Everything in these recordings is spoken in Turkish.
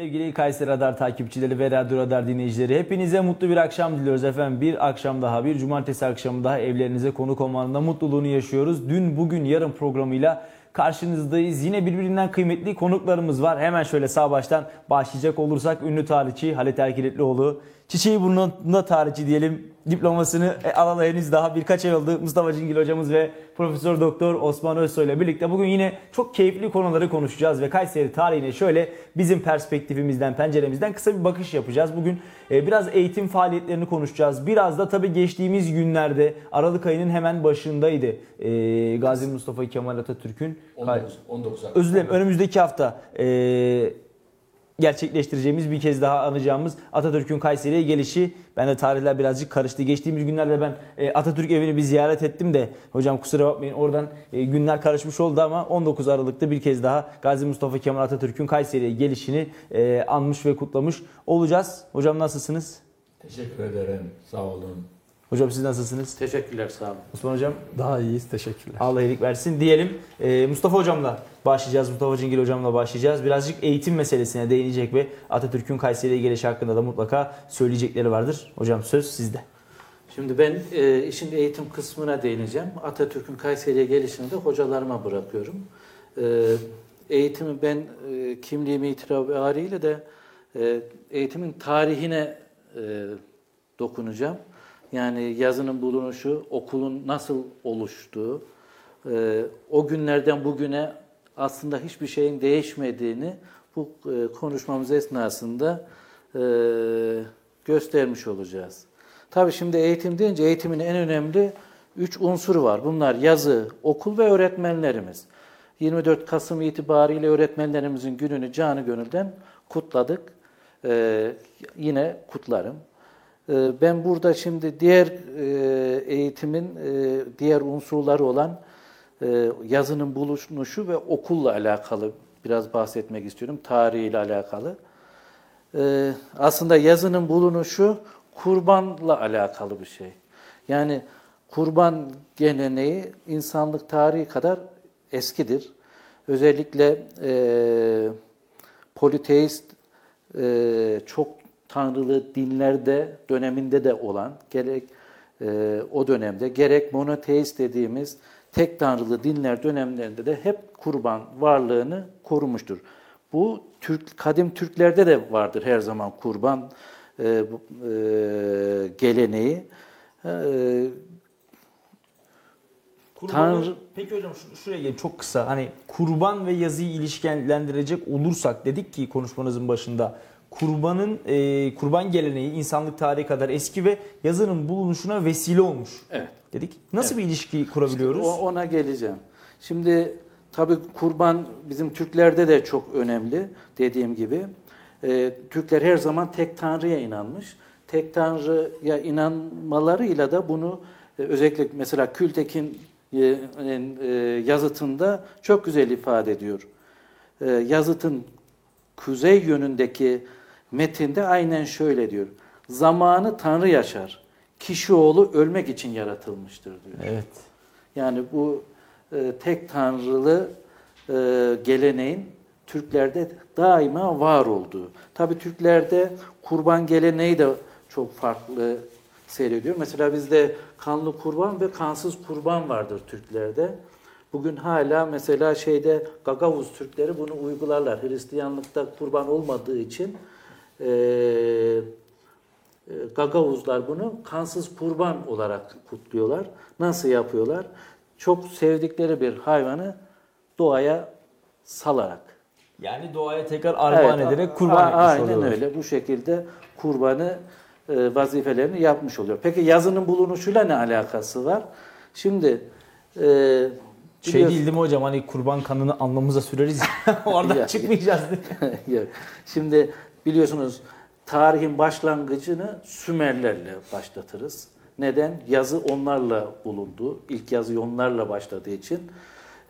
Sevgili Kayseri Radar takipçileri ve Radyo Radar dinleyicileri hepinize mutlu bir akşam diliyoruz efendim. Bir akşam daha bir cumartesi akşamı daha evlerinize konuk olmanın mutluluğunu yaşıyoruz. Dün bugün yarın programıyla karşınızdayız. Yine birbirinden kıymetli konuklarımız var. Hemen şöyle sağ baştan başlayacak olursak ünlü tarihçi Halit Erkiletlioğlu. Çiçeği burnunda tarihçi diyelim. Diplomasını e, alalı henüz daha birkaç ay oldu. Mustafa Cingil hocamız ve Profesör Doktor Osman Özsoy ile birlikte bugün yine çok keyifli konuları konuşacağız ve Kayseri tarihine şöyle bizim perspektifimizden, penceremizden kısa bir bakış yapacağız. Bugün e, biraz eğitim faaliyetlerini konuşacağız. Biraz da tabii geçtiğimiz günlerde Aralık ayının hemen başındaydı. E, Gazi Mustafa Kemal Atatürk'ün 19, 19 özür dilerim önümüzdeki hafta e, gerçekleştireceğimiz bir kez daha anacağımız Atatürk'ün Kayseri'ye gelişi. Ben de tarihler birazcık karıştı. Geçtiğimiz günlerde ben e, Atatürk evini bir ziyaret ettim de hocam kusura bakmayın oradan e, günler karışmış oldu ama 19 Aralık'ta bir kez daha Gazi Mustafa Kemal Atatürk'ün Kayseri'ye gelişini e, anmış ve kutlamış olacağız. Hocam nasılsınız? Teşekkür ederim. Sağ olun. Hocam siz nasılsınız? Teşekkürler sağ olun. Osman hocam Daha iyiyiz teşekkürler. Allah iyilik versin diyelim. Ee, Mustafa hocamla başlayacağız. Mustafa Cingil hocamla başlayacağız. Birazcık eğitim meselesine değinecek ve Atatürk'ün Kayseri'ye gelişi hakkında da mutlaka söyleyecekleri vardır. Hocam söz sizde. Şimdi ben e, işin eğitim kısmına değineceğim. Atatürk'ün Kayseri'ye gelişini de hocalarıma bırakıyorum. E, eğitimi ben e, kimliğimi itibariyle de e, eğitimin tarihine e, dokunacağım. Yani yazının bulunuşu, okulun nasıl oluştuğu, e, o günlerden bugüne aslında hiçbir şeyin değişmediğini bu e, konuşmamız esnasında e, göstermiş olacağız. Tabii şimdi eğitim deyince eğitimin en önemli üç unsuru var. Bunlar yazı, okul ve öğretmenlerimiz. 24 Kasım itibariyle öğretmenlerimizin gününü canı gönülden kutladık. Ee, yine kutlarım. Ee, ben burada şimdi diğer e, eğitimin e, diğer unsurları olan e, yazının bulunuşu ve okulla alakalı biraz bahsetmek istiyorum. Tarihiyle alakalı. Ee, aslında yazının bulunuşu kurbanla alakalı bir şey. Yani kurban geleneği insanlık tarihi kadar eskidir. Özellikle e, politeist e, çok tanrılı dinlerde döneminde de olan gerek e, o dönemde gerek monoteist dediğimiz tek tanrılı dinler dönemlerinde de hep kurban varlığını korumuştur. Bu Türk kadim Türklerde de vardır her zaman kurban e, e, geleneği. E, Kurbanı, Tanrı- Peki hocam şu- şuraya gelin çok kısa. Hani kurban ve yazıyı ilişkilendirecek olursak dedik ki konuşmanızın başında kurbanın e, kurban geleneği insanlık tarihi kadar eski ve yazının bulunuşuna vesile olmuş. evet. Dedik. Nasıl bir ilişki kurabiliyoruz? O- ona geleceğim. Şimdi tabii kurban bizim Türklerde de çok önemli dediğim gibi. Ee, Türkler her zaman tek tanrıya inanmış. Tek tanrıya inanmalarıyla da bunu e, özellikle mesela Kültekin e, e, yazıtında çok güzel ifade ediyor. E, yazıtın kuzey yönündeki metinde aynen şöyle diyor. Zamanı Tanrı yaşar. Kişi oğlu ölmek için yaratılmıştır diyor. Evet. Yani bu e, tek tanrılı e, geleneğin Türklerde daima var olduğu. Tabi Türklerde kurban geleneği de çok farklı seyrediyor. Mesela bizde kanlı kurban ve kansız kurban vardır Türklerde. Bugün hala mesela şeyde Gagavuz Türkleri bunu uygularlar. Hristiyanlıkta kurban olmadığı için e, e, Gagavuzlar bunu kansız kurban olarak kutluyorlar. Nasıl yapıyorlar? Çok sevdikleri bir hayvanı doğaya salarak. Yani doğaya tekrar armağan Evet, ederek kurban a- etmiş Aynen oluyorlar. öyle. Bu şekilde kurbanı e, vazifelerini yapmış oluyor. Peki yazının bulunuşuyla ne alakası var? Şimdi e, Şey biliyorsun- değil değil mi hocam hani kurban kanını alnımıza süreriz oradan Ya. çıkmayacağız diye. Yok. Şimdi biliyorsunuz tarihin başlangıcını Sümerlerle başlatırız. Neden? Yazı onlarla bulundu. İlk yazı onlarla başladığı için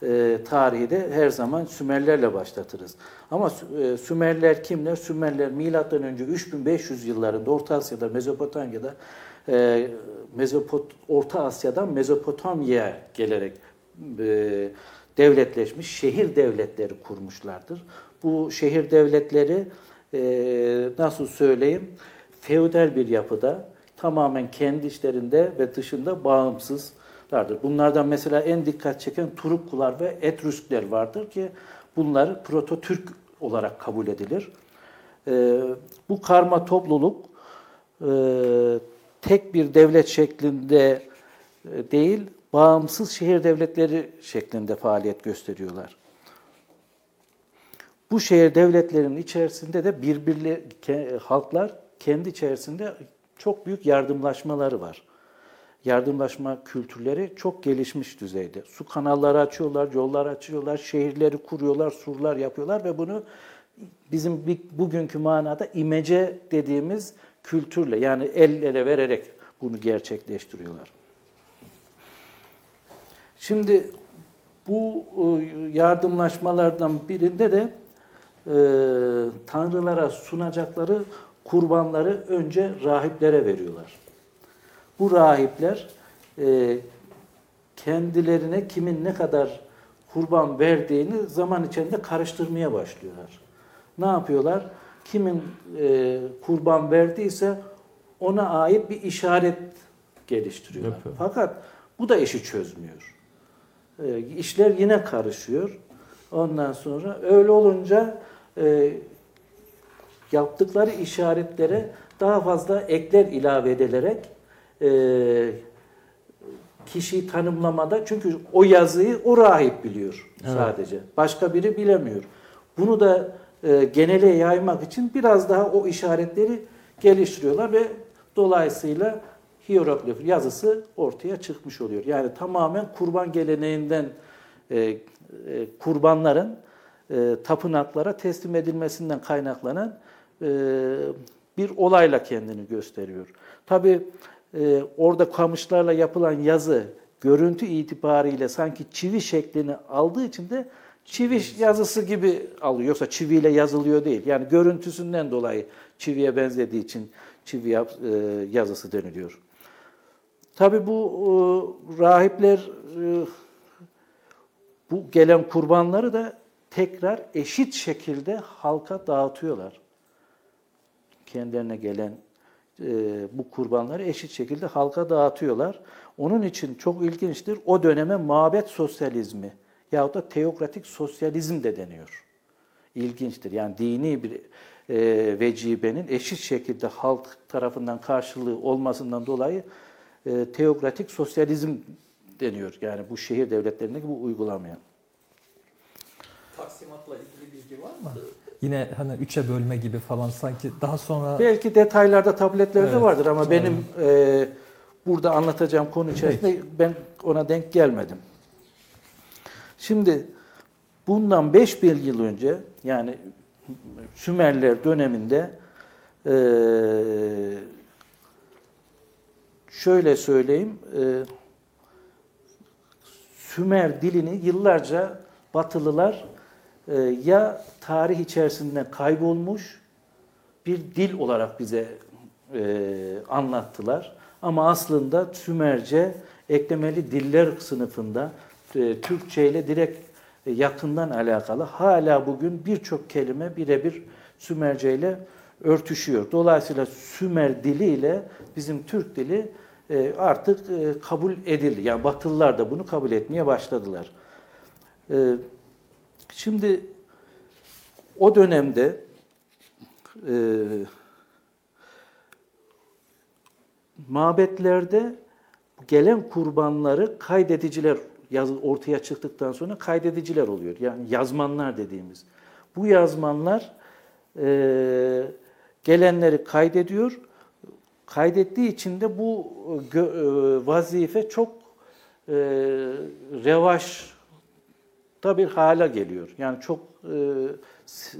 e, tarihi de her zaman Sümerlerle başlatırız. Ama e, Sümerler kimler? Sümerler milattan önce 3500 yıllarında Orta Asya'da, Mezopotamya'da e, Mezopot Orta Asya'dan Mezopotamya'ya gelerek e, devletleşmiş şehir devletleri kurmuşlardır. Bu şehir devletleri nasıl söyleyeyim feodal bir yapıda tamamen kendi işlerinde ve dışında bağımsızlardır. Bunlardan mesela en dikkat çeken Turuklular ve Etrüskler vardır ki bunlar Proto-Türk olarak kabul edilir. E, bu karma topluluk e, tek bir devlet şeklinde e, değil, bağımsız şehir devletleri şeklinde faaliyet gösteriyorlar. Bu şehir devletlerinin içerisinde de birbirli ke- halklar kendi içerisinde çok büyük yardımlaşmaları var. Yardımlaşma kültürleri çok gelişmiş düzeyde. Su kanalları açıyorlar, yollar açıyorlar, şehirleri kuruyorlar, surlar yapıyorlar ve bunu bizim bugünkü manada imece dediğimiz kültürle yani el ele vererek bunu gerçekleştiriyorlar. Şimdi bu e, yardımlaşmalardan birinde de e, tanrılara sunacakları kurbanları önce rahiplere veriyorlar. Bu rahipler e, kendilerine kimin ne kadar kurban verdiğini zaman içinde karıştırmaya başlıyorlar. Ne yapıyorlar? Kimin e, kurban verdiyse ona ait bir işaret geliştiriyorlar. Yapıyor. Fakat bu da işi çözmüyor. E, işler yine karışıyor. Ondan sonra öyle olunca e, yaptıkları işaretlere daha fazla ekler ilave edilerek e, kişiyi tanımlamada çünkü o yazıyı o rahip biliyor Evet. sadece. Başka biri bilemiyor. Bunu da e, genele yaymak için biraz daha o işaretleri geliştiriyorlar ve dolayısıyla hieroglif yazısı ortaya çıkmış oluyor. Yani tamamen kurban geleneğinden e, e, kurbanların e, tapınaklara teslim edilmesinden kaynaklanan e, bir olayla kendini gösteriyor. Tabi e, orada kamışlarla yapılan yazı görüntü itibariyle sanki çivi şeklini aldığı için de çivi yazısı gibi alıyor. Yoksa çiviyle yazılıyor değil. Yani görüntüsünden dolayı çiviye benzediği için çivi yap- e, yazısı deniliyor. Tabi bu e, rahipler e, bu gelen kurbanları da tekrar eşit şekilde halka dağıtıyorlar. Kendilerine gelen e, bu kurbanları eşit şekilde halka dağıtıyorlar. Onun için çok ilginçtir. O döneme mabet sosyalizmi yahut da teokratik sosyalizm de deniyor. İlginçtir. Yani dini bir e, vecibenin eşit şekilde halk tarafından karşılığı olmasından dolayı e, teokratik sosyalizm deniyor. Yani bu şehir devletlerindeki bu uygulamaya. Taksimatla ilgili bilgi var mı? Yine hani üçe bölme gibi falan sanki daha sonra Belki detaylarda tabletlerde Evet, vardır ama benim e, burada anlatacağım konu içerisinde ben ona denk gelmedim. Şimdi bundan 5000 yıl önce yani Sümerler döneminde e, şöyle söyleyeyim e, Sümer dilini yıllarca Batılılar ya tarih içerisinde kaybolmuş bir dil olarak bize e, anlattılar. Ama aslında Sümerce eklemeli diller sınıfında e, Türkçe ile direkt e, yakından alakalı. Hala bugün birçok kelime birebir Sümerce ile örtüşüyor. Dolayısıyla Sümer dili ile bizim Türk dili e, artık e, kabul edildi. Yani Batılılar da bunu kabul etmeye başladılar. Şimdi o dönemde e, mabetlerde gelen kurbanları kaydediciler yazı ortaya çıktıktan sonra kaydediciler oluyor. Yani yazmanlar dediğimiz. Bu yazmanlar e, gelenleri kaydediyor. Kaydettiği için de bu e, vazife çok e, revaç da bir hale geliyor. Yani çok e, e,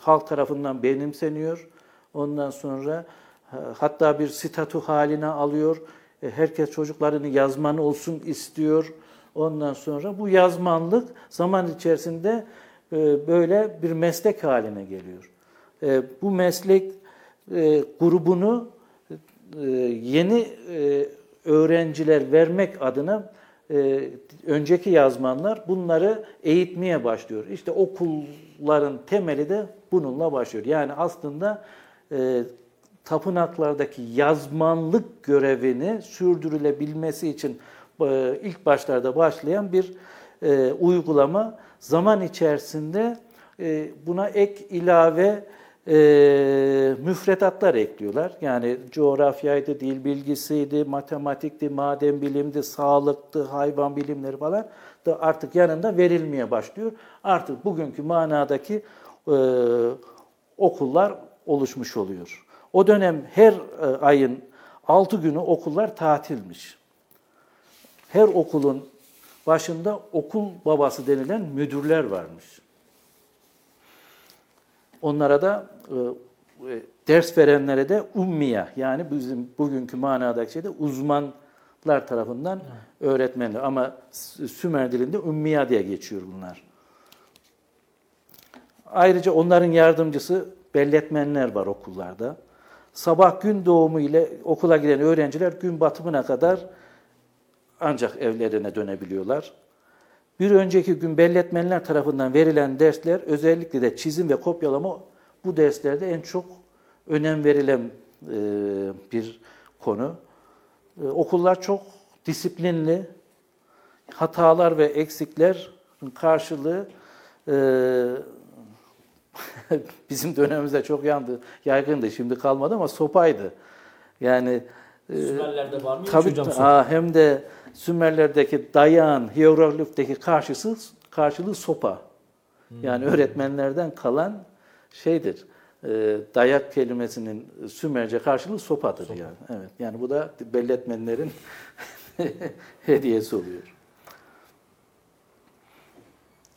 halk tarafından benimseniyor. Ondan sonra ha- hatta bir statü haline alıyor. E, herkes çocuklarını yazmanı olsun istiyor. Ondan sonra bu yazmanlık zaman içerisinde e, böyle bir meslek haline geliyor. E, bu meslek e, grubunu e, yeni e, öğrenciler vermek adına e, önceki yazmanlar bunları eğitmeye başlıyor. İşte okulların temeli de bununla başlıyor. Yani aslında e, tapınaklardaki yazmanlık görevini sürdürülebilmesi için e, ilk başlarda başlayan bir e, uygulama zaman içerisinde e, buna ek ilave e, müfredatlar ekliyorlar. Yani coğrafyaydı, dil bilgisiydi, matematikti, maden bilimdi, sağlıktı, hayvan bilimleri falan da artık yanında verilmeye başlıyor. Artık bugünkü manadaki e, okullar oluşmuş oluyor. O dönem her e, ayın 6 günü okullar tatilmiş. Her okulun başında okul babası denilen müdürler varmış. Onlara da ders verenlere de ummiya yani bizim bugünkü manadaki şeyde uzmanlar tarafından öğretmenler ama Sümer dilinde ummiya diye geçiyor bunlar. Ayrıca onların yardımcısı belletmenler var okullarda. Sabah gün doğumu ile okula giden öğrenciler gün batımına kadar ancak evlerine dönebiliyorlar. Bir önceki gün belletmenler tarafından verilen dersler özellikle de çizim ve kopyalama bu derslerde en çok önem verilen e, bir konu. E, okullar çok disiplinli, hatalar ve eksikler karşılığı e, bizim dönemimizde çok yandı, yaygındı. Şimdi kalmadı ama sopaydı. Yani e, Sümerler'de var mı? Tabii aa, hem de Sümerlerdeki dayağın hieroglifteki karşısı karşılığı sopa. Yani öğretmenlerden kalan şeydir. E, dayak kelimesinin Sümerce karşılığı sopadır yani. Evet. Yani bu da belletmenlerin hediyesi oluyor.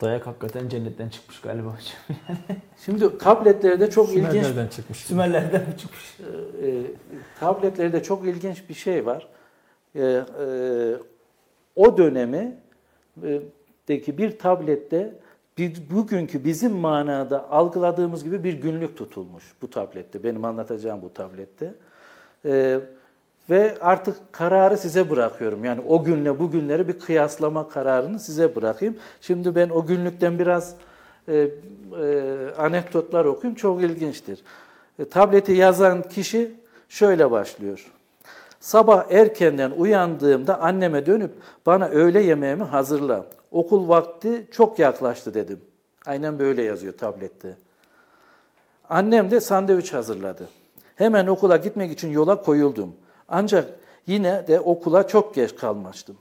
Dayak hakikaten cennetten çıkmış galiba hocam. Şimdi tabletlerde çok ilginç Sümerlerden çıkmış. Sümerler'den çıkmış? e, tabletlerde çok ilginç bir şey var. E, e, o dönemi e, deki bir tablette bir, bugünkü bizim manada algıladığımız gibi bir günlük tutulmuş bu tablette. Benim anlatacağım bu tablette. E, ve artık kararı size bırakıyorum. Yani o günle bu günleri bir kıyaslama kararını size bırakayım. Şimdi ben o günlükten biraz e, e, anekdotlar okuyayım. Çok ilginçtir. E, tableti yazan kişi şöyle başlıyor. Sabah erkenden uyandığımda anneme dönüp bana öğle yemeğimi hazırla. Okul vakti çok yaklaştı dedim. Aynen böyle yazıyor tablette. Annem de sandviç hazırladı. Hemen okula gitmek için yola koyuldum. Ancak yine de okula çok geç kalmıştım.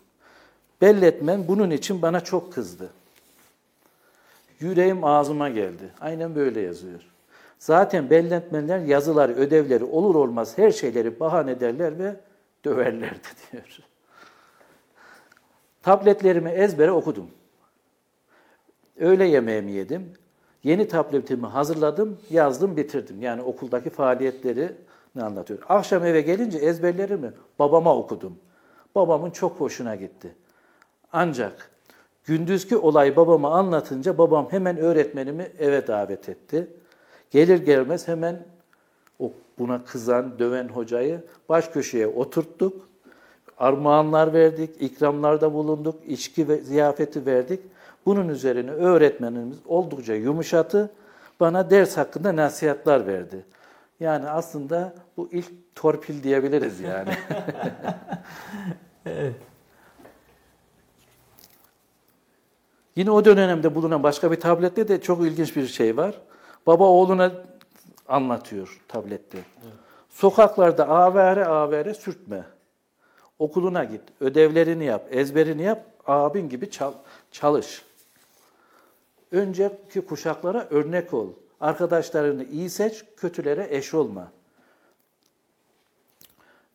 Belletmen bunun için bana çok kızdı. Yüreğim ağzıma geldi. Aynen böyle yazıyor. Zaten belletmenler yazıları, ödevleri olur olmaz her şeyleri bahane ederler ve döverlerdi diyor. Tabletlerimi ezbere okudum. Öğle yemeğimi yedim. Yeni tabletimi hazırladım, yazdım, bitirdim. Yani okuldaki faaliyetleri ne anlatıyor. Akşam eve gelince ezberlerimi babama okudum. Babamın çok hoşuna gitti. Ancak gündüzki olay babama anlatınca babam hemen öğretmenimi eve davet etti. Gelir gelmez hemen o buna kızan, döven hocayı baş köşeye oturttuk. Armağanlar verdik, ikramlarda bulunduk, içki ve ziyafeti verdik. Bunun üzerine öğretmenimiz oldukça yumuşatı, bana ders hakkında nasihatler verdi. Yani aslında bu ilk torpil diyebiliriz yani. Evet. Yine o dönemde bulunan başka bir tablette de çok ilginç bir şey var. Baba oğluna anlatıyor tablette. Sokaklarda avare avare sürtme. Okuluna git, ödevlerini yap, ezberini yap, abin gibi çal- çalış. Önceki kuşaklara örnek ol. Arkadaşlarını iyi seç, kötülere eş olma.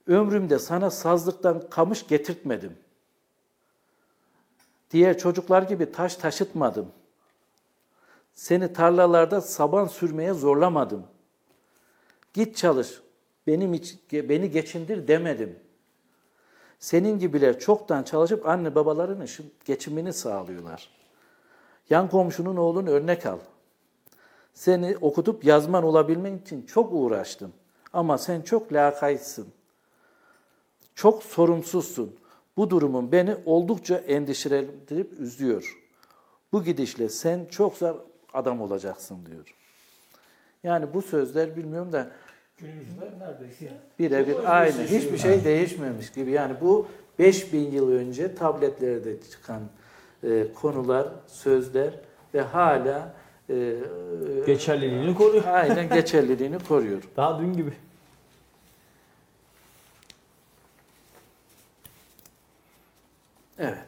Ömrümde sana sazlıktan kamış getirtmedim. Diğer çocuklar gibi taş taşıtmadım. Seni tarlalarda saban sürmeye zorlamadım. Git çalış, benim için, beni geçindir demedim. Senin gibiler çoktan çalışıp anne babalarının geçimini sağlıyorlar. Yan komşunun oğlunu örnek al. Seni okutup yazman olabilmek için çok uğraştım. Ama sen çok lakaytsın. Çok sorumsuzsun. Bu durumun beni oldukça endişelendirip üzüyor. Bu gidişle sen çok zor adam olacaksın diyor. Yani bu sözler bilmiyorum da Günümüzde neredeyse birebir aynı. Hiçbir şey değişmemiş gibi. Yani bu 5000 yıl önce tabletlerde çıkan e, konular, sözler ve hala e, Geçerliliğini koruyor. aynen geçerliliğini koruyor. Daha dün gibi. Evet.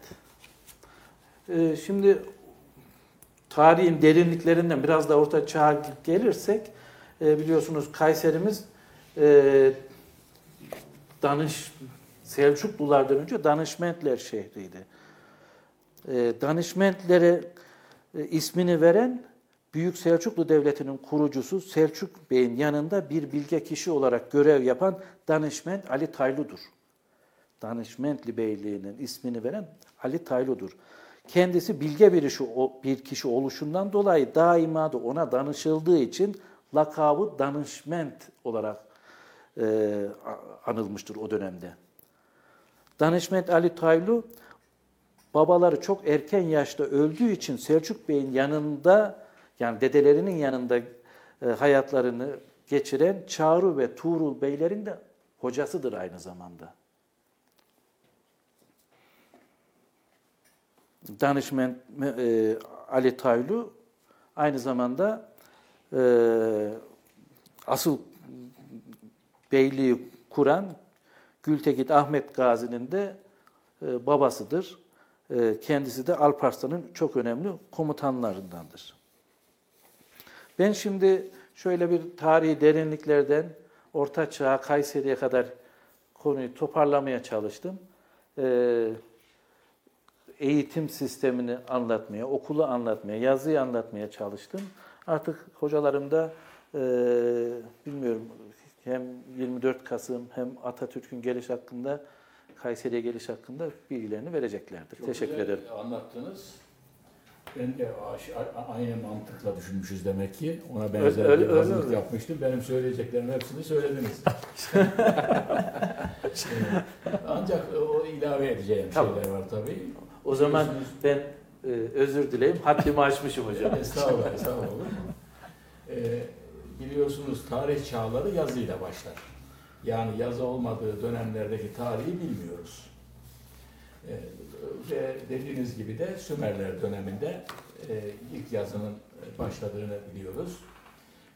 Ee, şimdi tarihin derinliklerinden biraz da orta çağa gelirsek e, biliyorsunuz Kayserimiz e, Danış Selçuklulardan önce Danışmentler şehriydi. E, Danışmentlere e, ismini veren Büyük Selçuklu Devleti'nin kurucusu Selçuk Bey'in yanında bir bilge kişi olarak görev yapan Danışment Ali Taylu'dur. Danışmentli Beyliği'nin ismini veren Ali Taylu'dur. Kendisi bilge bir, işi, bir kişi oluşundan dolayı daima da ona danışıldığı için lakabı danışment olarak e, anılmıştır o dönemde. Danışment Ali Taylu babaları çok erken yaşta öldüğü için Selçuk Bey'in yanında yani dedelerinin yanında e, hayatlarını geçiren Çağrı ve Tuğrul Beylerin de hocasıdır aynı zamanda. Danışmen e, Ali Taylu aynı zamanda e, asıl beyliği kuran Gültekit Ahmet Gazi'nin de e, babasıdır. E, kendisi de Alparslan'ın çok önemli komutanlarındandır. Ben şimdi şöyle bir tarihi derinliklerden Orta Çağ, Kayseri'ye kadar konuyu toparlamaya çalıştım. Ee, eğitim sistemini anlatmaya, okulu anlatmaya, yazıyı anlatmaya çalıştım. Artık hocalarım da e, bilmiyorum hem 24 Kasım hem Atatürk'ün geliş hakkında, Kayseri'ye geliş hakkında bilgilerini vereceklerdir. Çok Teşekkür güzel ederim. Anlattınız. Ben de aynı mantıkla düşünmüşüz demek ki. Ona benzer Öyle- bir öyle hazırlık mi? yapmıştım. Benim söyleyeceklerimin hepsini söylediniz. Ancak o ilave edeceğim Tamam. şeyler var tabii. O zaman ben e, özür dileyim. Haddimi aşmışım hocam. Estağfurullah, estağfurullah. Ee, biliyorsunuz tarih çağları yazıyla başlar. Yani yazı olmadığı dönemlerdeki tarihi bilmiyoruz. Ee, ve dediğiniz gibi de Sümerler döneminde e, ilk yazının başladığını biliyoruz.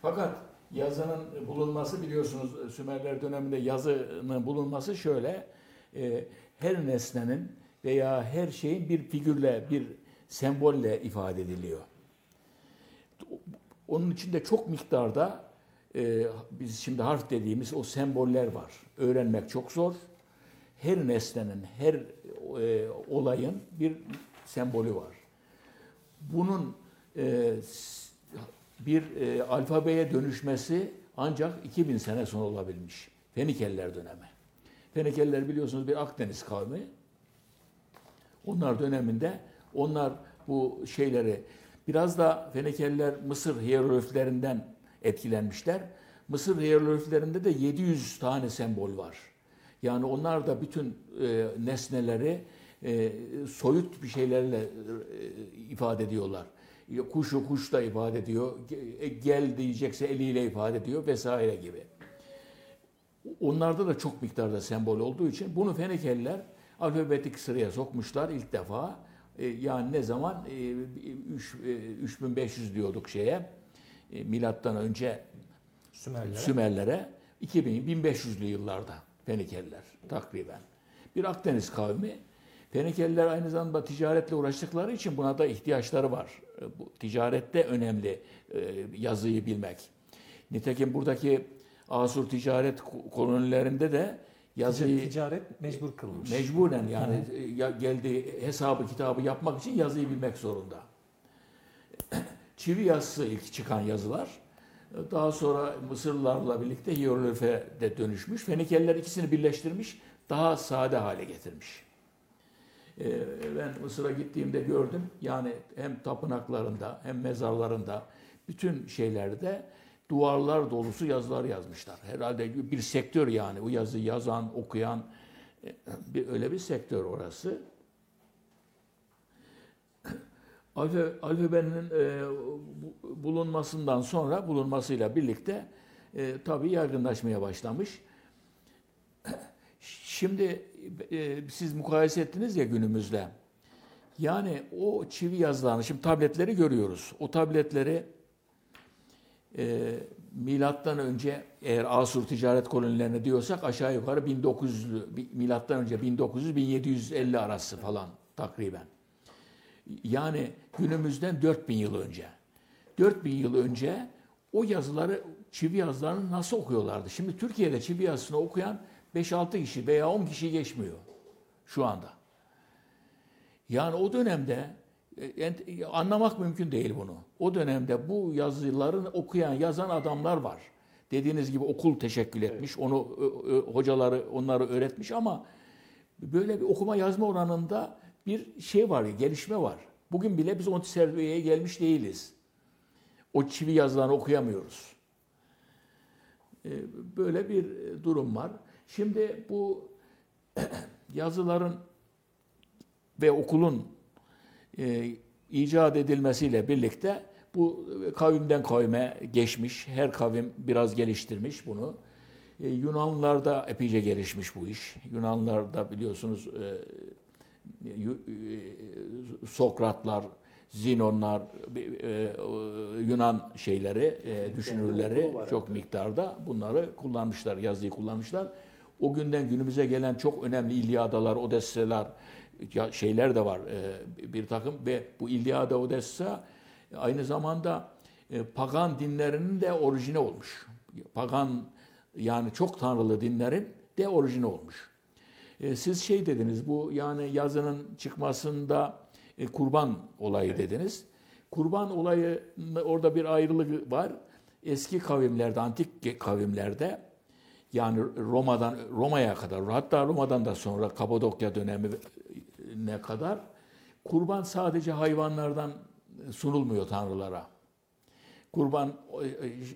Fakat yazının bulunması biliyorsunuz Sümerler döneminde yazının bulunması şöyle e, her nesnenin veya her şeyin bir figürle, bir sembolle ifade ediliyor. Onun içinde çok miktarda e, biz şimdi harf dediğimiz o semboller var. Öğrenmek çok zor. Her nesnenin, her e, olayın bir sembolü var. Bunun e, bir e, alfabeye dönüşmesi ancak 2000 sene sonra olabilmiş. Fenikeliler dönemi. Fenikeliler biliyorsunuz bir Akdeniz kavmi. Onlar döneminde onlar bu şeyleri biraz da Fenikeliler Mısır hierogliflerinden etkilenmişler. Mısır hierogliflerinde de 700 tane sembol var. Yani onlar da bütün e, nesneleri e, soyut bir şeylerle e, ifade ediyorlar. Kuşu kuş da ifade ediyor. Ge- Gel diyecekse eliyle ifade ediyor vesaire gibi. Onlarda da çok miktarda sembol olduğu için bunu Fenikeliler alfabetik sıraya sokmuşlar ilk defa. E, yani ne zaman? E, üç- e, 3500 diyorduk şeye. E, milattan önce Sümerlere. Sümerlere 2000 1500'lü yıllarda Fenikeliler takriben. Bir Akdeniz kavmi. Fenikeliler aynı zamanda ticaretle uğraştıkları için buna da ihtiyaçları var. E, Bu ticarette önemli e, yazıyı bilmek. Nitekim buradaki Asur ticaret ko- kolonilerinde de yazıyı Ticaret mecbur kılmış. Mecburen yani e, ya geldiği hesabı kitabı yapmak için yazıyı bilmek zorunda. Çivi yazısı ilk çıkan yazılar. Daha sonra Mısırlılarla birlikte hieroglife de dönüşmüş. Fenikeliler ikisini birleştirmiş, daha sade hale getirmiş. Ee, Ben Mısır'a gittiğimde gördüm. Yani hem tapınaklarında hem mezarlarında bütün şeylerde duvarlar dolusu yazılar yazmışlar. Herhalde bir sektör yani o yazıyı yazan, okuyan bir öyle bir sektör orası. Alfa, alfabenin e, bu- bulunmasından sonra bulunmasıyla birlikte e, tabii yaygınlaşmaya başlamış. Şimdi e, siz mukayese ettiniz ya günümüzle. Yani o çivi yazılarını, şimdi tabletleri görüyoruz. O tabletleri e, milattan önce eğer Asur ticaret kolonilerine diyorsak aşağı yukarı 1900'lü bi- milattan önce 1900-1750 arası falan takriben. Yani günümüzden 4000 yıl önce. 4000 yıl önce o yazıları çivi yazılarını nasıl okuyorlardı? Şimdi Türkiye'de çivi yazısını okuyan 5-6 kişi veya 10 kişi geçmiyor şu anda. Yani o dönemde e, ent- anlamak mümkün değil bunu. O dönemde bu yazıların okuyan, yazan adamlar var. Dediğiniz gibi okul teşekkül etmiş, onu ö- ö- hocaları onları öğretmiş ama böyle bir okuma yazma oranında bir şey var, gelişme var. Bugün bile biz o seviyeye gelmiş değiliz. O çivi yazılarını okuyamıyoruz. E, Böyle bir durum var. Şimdi bu yazıların ve okulun e, icat edilmesiyle birlikte bu kavimden kavime geçmiş. Her kavim biraz geliştirmiş bunu. E, Yunanlılar da epeyce gelişmiş bu iş. Yunanlılar da biliyorsunuz e, e, Sokratlar, Zinonlar, e, Yunan şeyleri, e, düşünürleri çok miktarda bunları kullanmışlar, yazıyı kullanmışlar. O günden günümüze gelen çok önemli İlyadalar, Odesseler, şeyler de var e, bir takım ve bu İlyada, Odessa aynı zamanda e, pagan dinlerinin de orijini olmuş. Pagan yani çok tanrılı dinlerin de orijini olmuş. E, siz şey dediniz bu yani yazının çıkmasında e, kurban olayı dediniz. Kurban olayı orada bir ayrılık var. Eski kavimlerde, antik kavimlerde yani Roma'dan Roma'ya kadar hatta Roma'dan da sonra Kapadokya dönemine kadar kurban sadece hayvanlardan sunulmuyor tanrılara. Kurban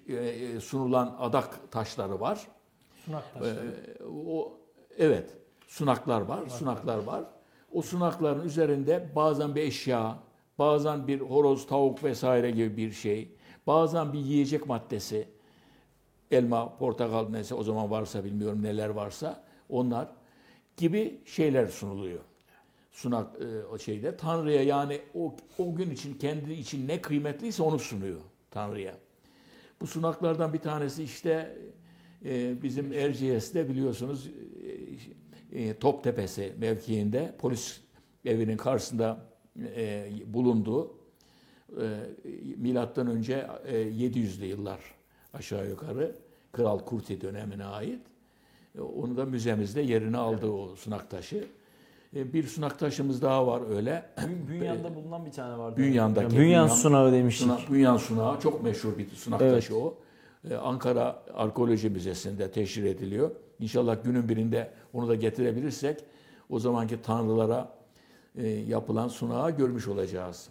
e, e, sunulan adak taşları var. Sunak taşları. O evet sunaklar var, sunaklar var. O sunakların üzerinde bazen bir eşya, bazen bir horoz, tavuk vesaire gibi bir şey, bazen bir yiyecek maddesi, elma, portakal neyse o zaman varsa bilmiyorum neler varsa onlar gibi şeyler sunuluyor. Sunak e, şeyde Tanrı'ya yani o o gün için kendi için ne kıymetliyse onu sunuyor Tanrı'ya. Bu sunaklardan bir tanesi işte e, bizim Erciyes'te biliyorsunuz e, e, Toptepesi mevkiinde polis evinin karşısında e, bulunduğu e, milattan önce e, 700'lü yıllar aşağı yukarı Kral Kurti dönemine ait. E, onu da müzemizde yerini aldı o sunak taşı. E, bir sunak taşımız daha var öyle. Bün- Bünyan'da bulunan bir tane vardı. Bünyan'daki Bünyan Bünyan- sunağı demiştik. Sunak, Bünyan sunağı çok meşhur bir sunak Evet. taşı o. Ee, Ankara Arkeoloji Müzesi'nde teşhir ediliyor. İnşallah günün birinde onu da getirebilirsek o zamanki tanrılara e, yapılan sunağı görmüş olacağız.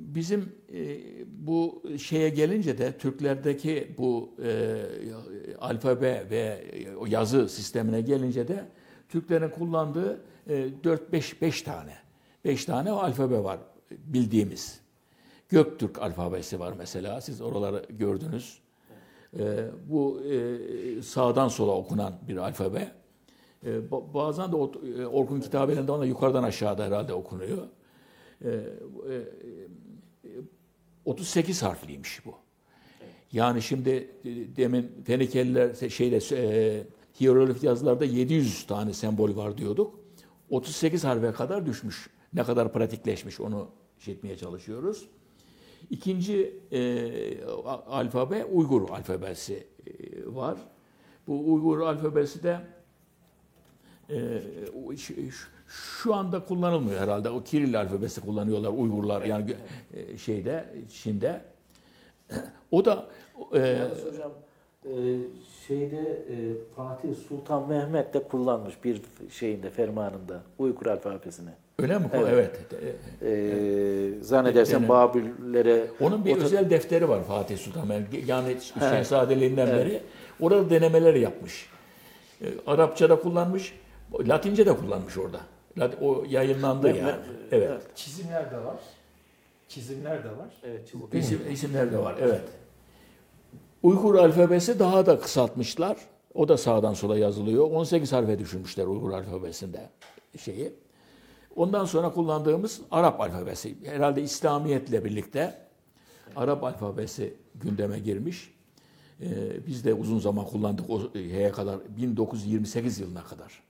Bizim e, bu şeye gelince de Türklerdeki bu e, alfabe ve o yazı sistemine gelince de Türklerin kullandığı e, 4-5 5 tane 5 tane alfabe var bildiğimiz. Göktürk alfabesi var mesela. Siz oraları gördünüz. E, bu e, sağdan sola okunan bir alfabe. E, ba- bazen de o, e, Orkun kitabelerinde ona yukarıdan aşağıda herhalde okunuyor. E, e, 38 harfliymiş bu. Yani şimdi e, demin Fenikeliler şeyde e, hieroglif yazılarda 700 tane sembol var diyorduk. 38 harfe kadar düşmüş. Ne kadar pratikleşmiş onu şey etmeye çalışıyoruz. İkinci e, alfabe Uygur alfabesi e, var. Bu Uygur alfabesi de e, şu anda kullanılmıyor herhalde. O Kiril alfabesi kullanıyorlar Uygurlar yani e, şeyde Çin'de. O da e, Yalnız hocam e, şeyde e, Fatih Sultan Mehmet de kullanmış bir şeyinde fermanında Uygur alfabesini. öyle mi? Evet. Evet. E, E, zannedersem Evet. Babüllere Onun bir özel defteri var Fatih Sultan Mehmet. Yani şehzadeliğinden beri. Orada denemeler yapmış. E, Arapçada kullanmış, Latince de kullanmış orada. Lat- O yayınlandı yani. Evet. Çizimler de var. Çizimler de var. Evet. İsim, isimler de var. Evet. Uygur alfabesi daha da kısaltmışlar. O da sağdan sola yazılıyor. 18 harfe düşürmüşler Uygur alfabesinde şeyi. Ondan sonra kullandığımız Arap alfabesi. Herhalde İslamiyetle birlikte Arap alfabesi gündeme girmiş. Ee, biz de uzun zaman kullandık o heye kadar 1928 yılına kadar.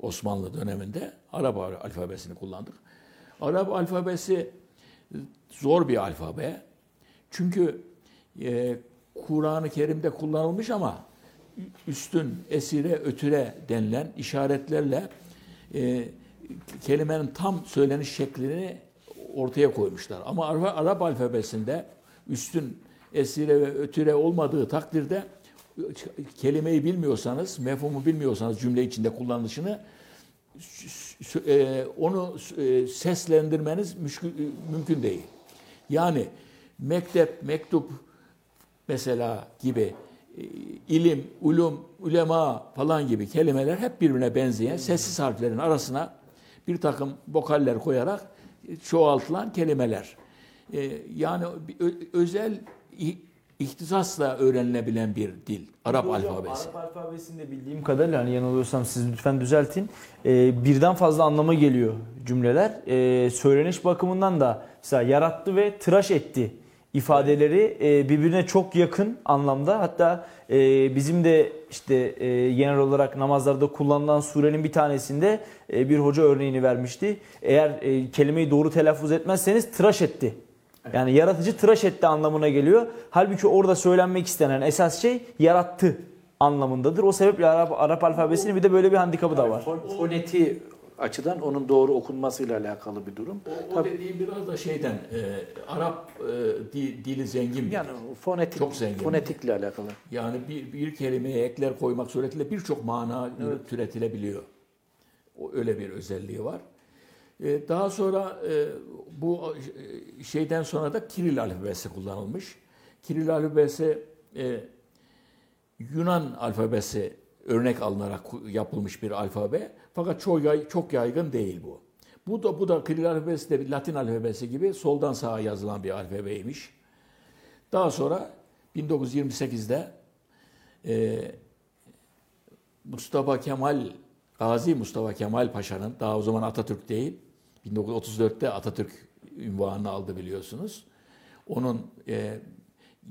Osmanlı döneminde Arap alfabesini kullandık. Arap alfabesi zor bir alfabe. Çünkü e, Kur'an-ı Kerim'de kullanılmış ama üstün, esire, ötüre denilen işaretlerle e, kelimenin tam söyleniş şeklini ortaya koymuşlar. Ama Arap alfabesinde üstün, esire ve ötüre olmadığı takdirde kelimeyi bilmiyorsanız, mefhumu bilmiyorsanız cümle içinde kullanılışını e, onu e, seslendirmeniz e, mümkün değil. Yani mektep, mektup mesela gibi ilim, ulum, ulema falan gibi kelimeler hep birbirine benzeyen sessiz harflerin arasına bir takım vokaller koyarak çoğaltılan kelimeler. Yani özel ihtisasla öğrenilebilen bir dil. Arap Hocam, alfabesi. Arap alfabesinde bildiğim kadarıyla hani yanılıyorsam siz lütfen düzeltin. Ee, birden fazla anlama geliyor cümleler. Ee, söyleniş bakımından da mesela yarattı ve tıraş etti ifadeleri e, birbirine çok yakın anlamda. Hatta e, bizim de işte e, genel olarak namazlarda kullanılan surenin bir tanesinde e, bir hoca örneğini vermişti. Eğer e, kelimeyi doğru telaffuz etmezseniz tıraş etti. Yani yaratıcı tıraş etti anlamına geliyor. Halbuki orada söylenmek istenen esas şey yarattı anlamındadır. O sebeple Arap, Arap alfabesinin bir de böyle bir handikapı da var. Fon- Foneti açıdan onun doğru okunmasıyla alakalı bir durum. O, o dediğim biraz da şeyden, e, Arap e, di- dili zengin bir Yani dil. fonetik, Çok zengin. fonetikle alakalı. Yani bir, bir kelimeye ekler koymak suretiyle birçok mana türetilebiliyor. O öyle bir özelliği var. Ee, daha sonra e, bu e, şeyden sonra da Kiril alfabesi kullanılmış. Kiril alfabesi e, Yunan alfabesi örnek alınarak yapılmış bir alfabe. Fakat çok yay- çok yaygın değil bu. Bu da bu da Kiril alfabesi de Latin alfabesi gibi soldan sağa yazılan bir alfabeymiş. Daha sonra 1928'de e, Mustafa Kemal, Gazi Mustafa Kemal Paşa'nın, daha o zaman Atatürk değil, 1934'te Atatürk ünvanını aldı biliyorsunuz. Onun e,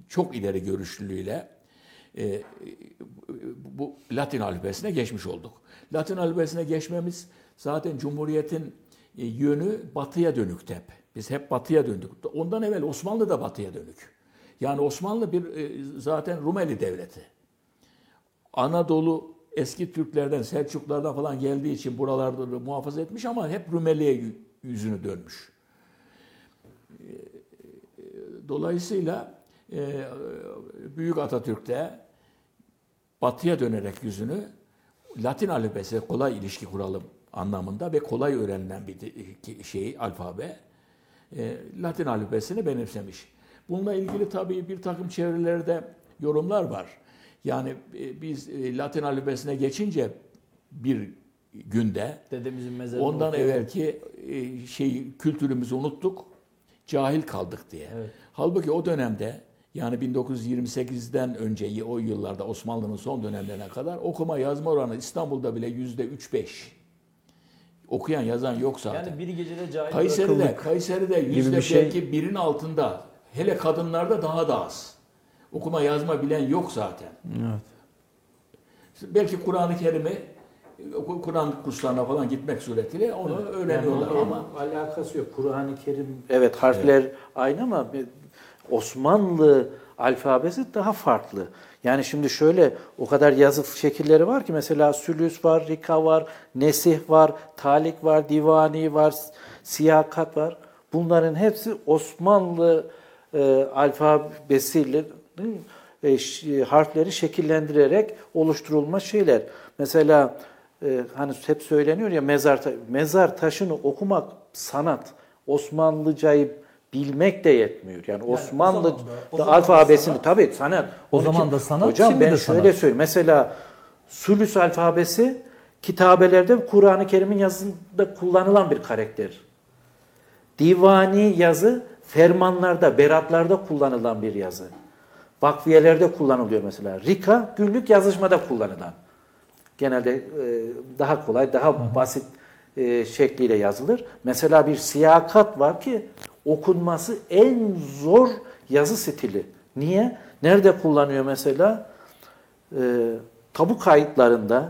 çok ileri görüşlülüğüyle e, bu Latin alfabesine geçmiş olduk. Latin alfabesine geçmemiz zaten Cumhuriyet'in e, yönü batıya dönüktü hep. Biz hep batıya döndük. Ondan evvel Osmanlı da batıya dönük. Yani Osmanlı bir e, zaten Rumeli devleti. Anadolu eski Türklerden, Selçuklardan falan geldiği için buralarda muhafaza etmiş ama hep Rumeli'ye yü- yüzünü dönmüş. E, Dolayısıyla e, Büyük Atatürk'te batıya dönerek yüzünü Latin alfabesi kolay ilişki kuralım anlamında ve kolay öğrenilen bir şey alfabe e, Latin alfabesini benimsemiş. Bununla ilgili tabii bir takım çevrelerde yorumlar var. Yani e, biz e, Latin alfabesine geçince bir günde Dedemizin mezarını ondan okuyalım. evvelki e, şey kültürümüzü unuttuk, cahil kaldık diye. Evet. Halbuki o dönemde yani 1928'den önce o yıllarda Osmanlı'nın son dönemlerine kadar okuma yazma oranı İstanbul'da bile yüzde 3-5. Okuyan yazan yok zaten. Yani bir gecede cahil Kayseri'de, bırakıldık. Kayseri'de yüzde bir şey. belki birin altında. Hele kadınlarda daha da az. Okuma yazma bilen yok zaten. Evet. Belki Kur'an-ı Kerim'i Kur'an kurslarına falan gitmek suretiyle onu öğreniyorlar Yani ama alakası yok. Kur'an-ı Kerim evet harfler aynı ama Osmanlı alfabesi daha farklı. Yani şimdi şöyle o kadar yazı şekilleri var ki mesela sülüs var, rika var, nesih var, talik var, divani var, siyakat var. Bunların hepsi Osmanlı e, alfabesiyle e, ş- harfleri şekillendirerek oluşturulmuş şeyler. Mesela e, hani hep söyleniyor ya mezar ta- mezar taşını okumak sanat. Osmanlıcayı bilmek de yetmiyor. Yani, Osmanlı zaman da- o zaman da alfabesini sanat. tabii sanat. O Onun zaman için- da sanat, Hocam şimdi ben de şöyle sanat. söyleyeyim. Mesela Sulüs alfabesi kitabelerde Kur'an-ı Kerim'in yazısında kullanılan bir karakter. Divani yazı fermanlarda, beratlarda kullanılan bir yazı. Vakfiyelerde kullanılıyor mesela. Rika günlük yazışmada kullanılan. Genelde e, daha kolay, daha basit e, şekliyle yazılır. Mesela bir siyakat var ki okunması en zor yazı stili. Niye? Nerede kullanıyor mesela? E, tabu kayıtlarında,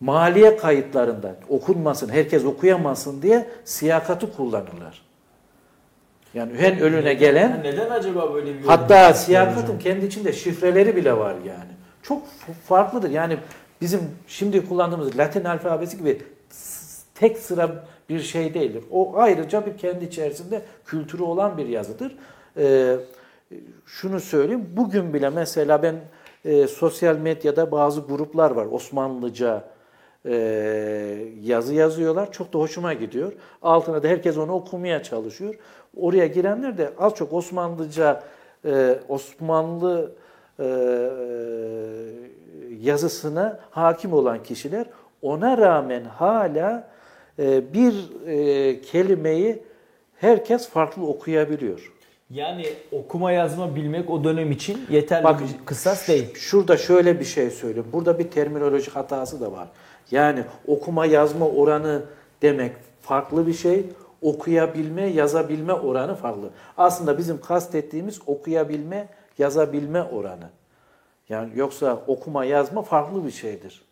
maliye kayıtlarında okunmasın, herkes okuyamasın diye siyakatı kullanırlar. Yani en önüne gelen Neden acaba böyle bir Hatta siyakatın kendi içinde şifreleri bile var yani. Çok farklıdır. Yani bizim şimdi kullandığımız Latin alfabesi gibi tek sıra bir şey değildir. O ayrıca bir kendi içerisinde kültürü olan bir yazıdır. Ee, şunu söyleyeyim. Bugün bile mesela ben e, sosyal medyada bazı gruplar var. Osmanlıca e, yazı yazıyorlar. Çok da hoşuma gidiyor. Altına da herkes onu okumaya çalışıyor. Oraya girenler de az çok Osmanlıca, e, Osmanlı e, yazısına hakim olan kişiler ona rağmen hala e, bir e, kelimeyi herkes farklı okuyabiliyor. Yani okuma yazma bilmek o dönem için yeterli Bak, bir kısas değil. Şurada şöyle bir şey söyleyeyim. Burada bir terminolojik hatası da var. Yani okuma yazma oranı demek farklı bir şey. Okuyabilme, yazabilme oranı farklı. Aslında bizim kastettiğimiz okuyabilme, yazabilme oranı. Yani yoksa okuma yazma farklı bir şeydir.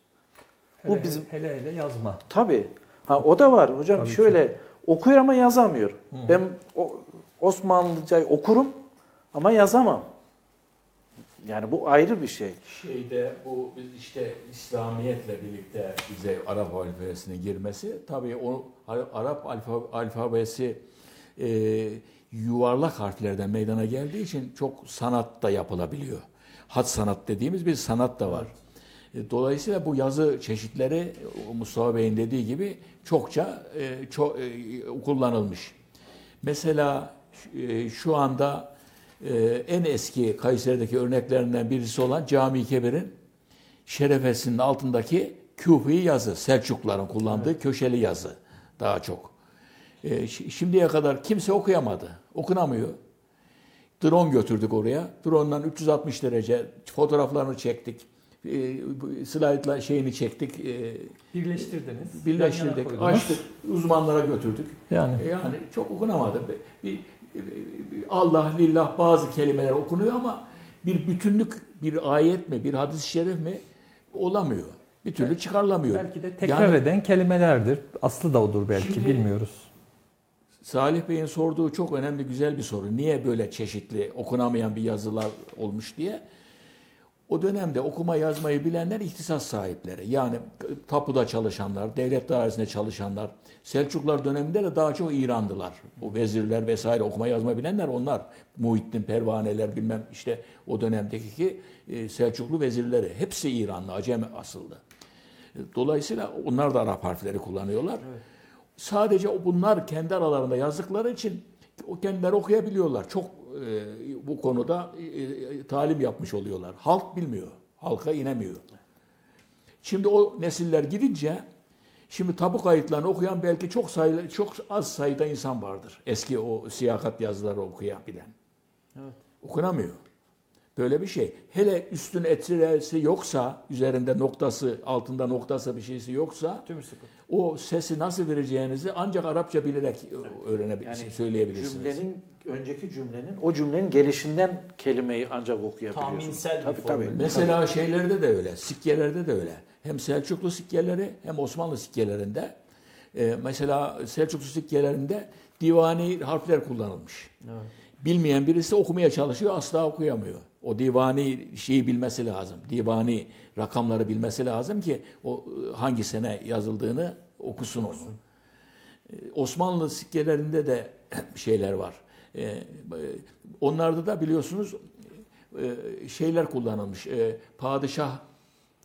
Bu Hele, bizim hele hele yazma. Tabii. Ha o da var hocam. Tabii ki. şöyle okuyor ama yazamıyor. Ben o, Osmanlıca okurum ama yazamam. Yani bu ayrı bir şey. Şeyde bu biz işte İslamiyetle birlikte bize Arap alfabesine girmesi tabii o Arap alfa, alfabesi e, yuvarlak harflerden meydana geldiği için çok sanat da yapılabiliyor. Hat sanat dediğimiz bir sanat da var. E, Dolayısıyla bu yazı çeşitleri o Mustafa Bey'in dediği gibi çokça e, çok kullanılmış. Mesela e, şu anda e, en eski Kayseri'deki örneklerinden birisi olan Cami-i Kebir'in şerefesinin altındaki küfi yazı, Selçukluların kullandığı köşeli yazı daha çok. E, şi- şimdiye kadar kimse okuyamadı, okunamıyor. Drone götürdük oraya. Drone'dan 360 derece fotoğraflarını çektik. E, slaytla şeyini çektik, e, Birleştirdiniz. birleştirdik, açtık, uzmanlara götürdük. Yani E, Yani çok okunamadı. Bir- Allah lillah bazı kelimeler okunuyor ama bir bütünlük, bir ayet mi, bir hadis-i şerif mi olamıyor. Bir türlü çıkarılamıyor. belki de tekrar Yani eden kelimelerdir. Aslı da odur belki Şimdi- bilmiyoruz. Salih Bey'in sorduğu çok önemli, güzel bir soru. Niye böyle çeşitli, okunamayan bir yazılar olmuş diye. O dönemde okuma yazmayı bilenler ihtisas sahipleri. Yani tapuda çalışanlar, devlet dairesinde çalışanlar. Selçuklular döneminde de daha çok İranlılar. O vezirler vesaire okuma yazma bilenler onlar. Muhittin, Pervaneler bilmem işte o dönemdeki ki e, Selçuklu vezirleri. Hepsi İranlı, Acem asıllı. Dolayısıyla onlar da Arap harfleri kullanıyorlar. Sadece o- bunlar kendi aralarında yazdıkları için o kendileri okuyabiliyorlar. Çok e, bu konuda e, e, talim yapmış oluyorlar. Halk bilmiyor. Halka inemiyor. Şimdi o nesiller gidince şimdi tabu kayıtlarını okuyan belki çok sayıda, çok az sayıda insan vardır. Eski o siyakat yazıları okuyabilen. Okunamıyor. Böyle bir şey. Hele üstün etresi yoksa, üzerinde noktası, altında noktası bir şeysi yoksa Tüm sıkıntı. O sesi nasıl vereceğinizi ancak Arapça bilerek öğrenebilirsiniz, Yani söyleyebilirsiniz. Cümlenin önceki cümlenin o cümlenin gelişinden kelimeyi ancak okuyabiliyorsun. Tahminsel bir tabii, formül. tabii. Mesela şeylerde de öyle, sikkelerde de öyle. Hem Selçuklu sikkeleri hem Osmanlı sikkelerinde. e, mesela Selçuklu sikkelerinde divani harfler kullanılmış. Bilmeyen birisi okumaya çalışıyor, asla okuyamıyor. O divani şeyi bilmesi lazım. Divani rakamları bilmesi lazım ki o e, hangi sene yazıldığını okusun onu. E, Osmanlı sikkelerinde de şeyler var. E, e, Onlarda da biliyorsunuz e, şeyler kullanılmış. E, Padişah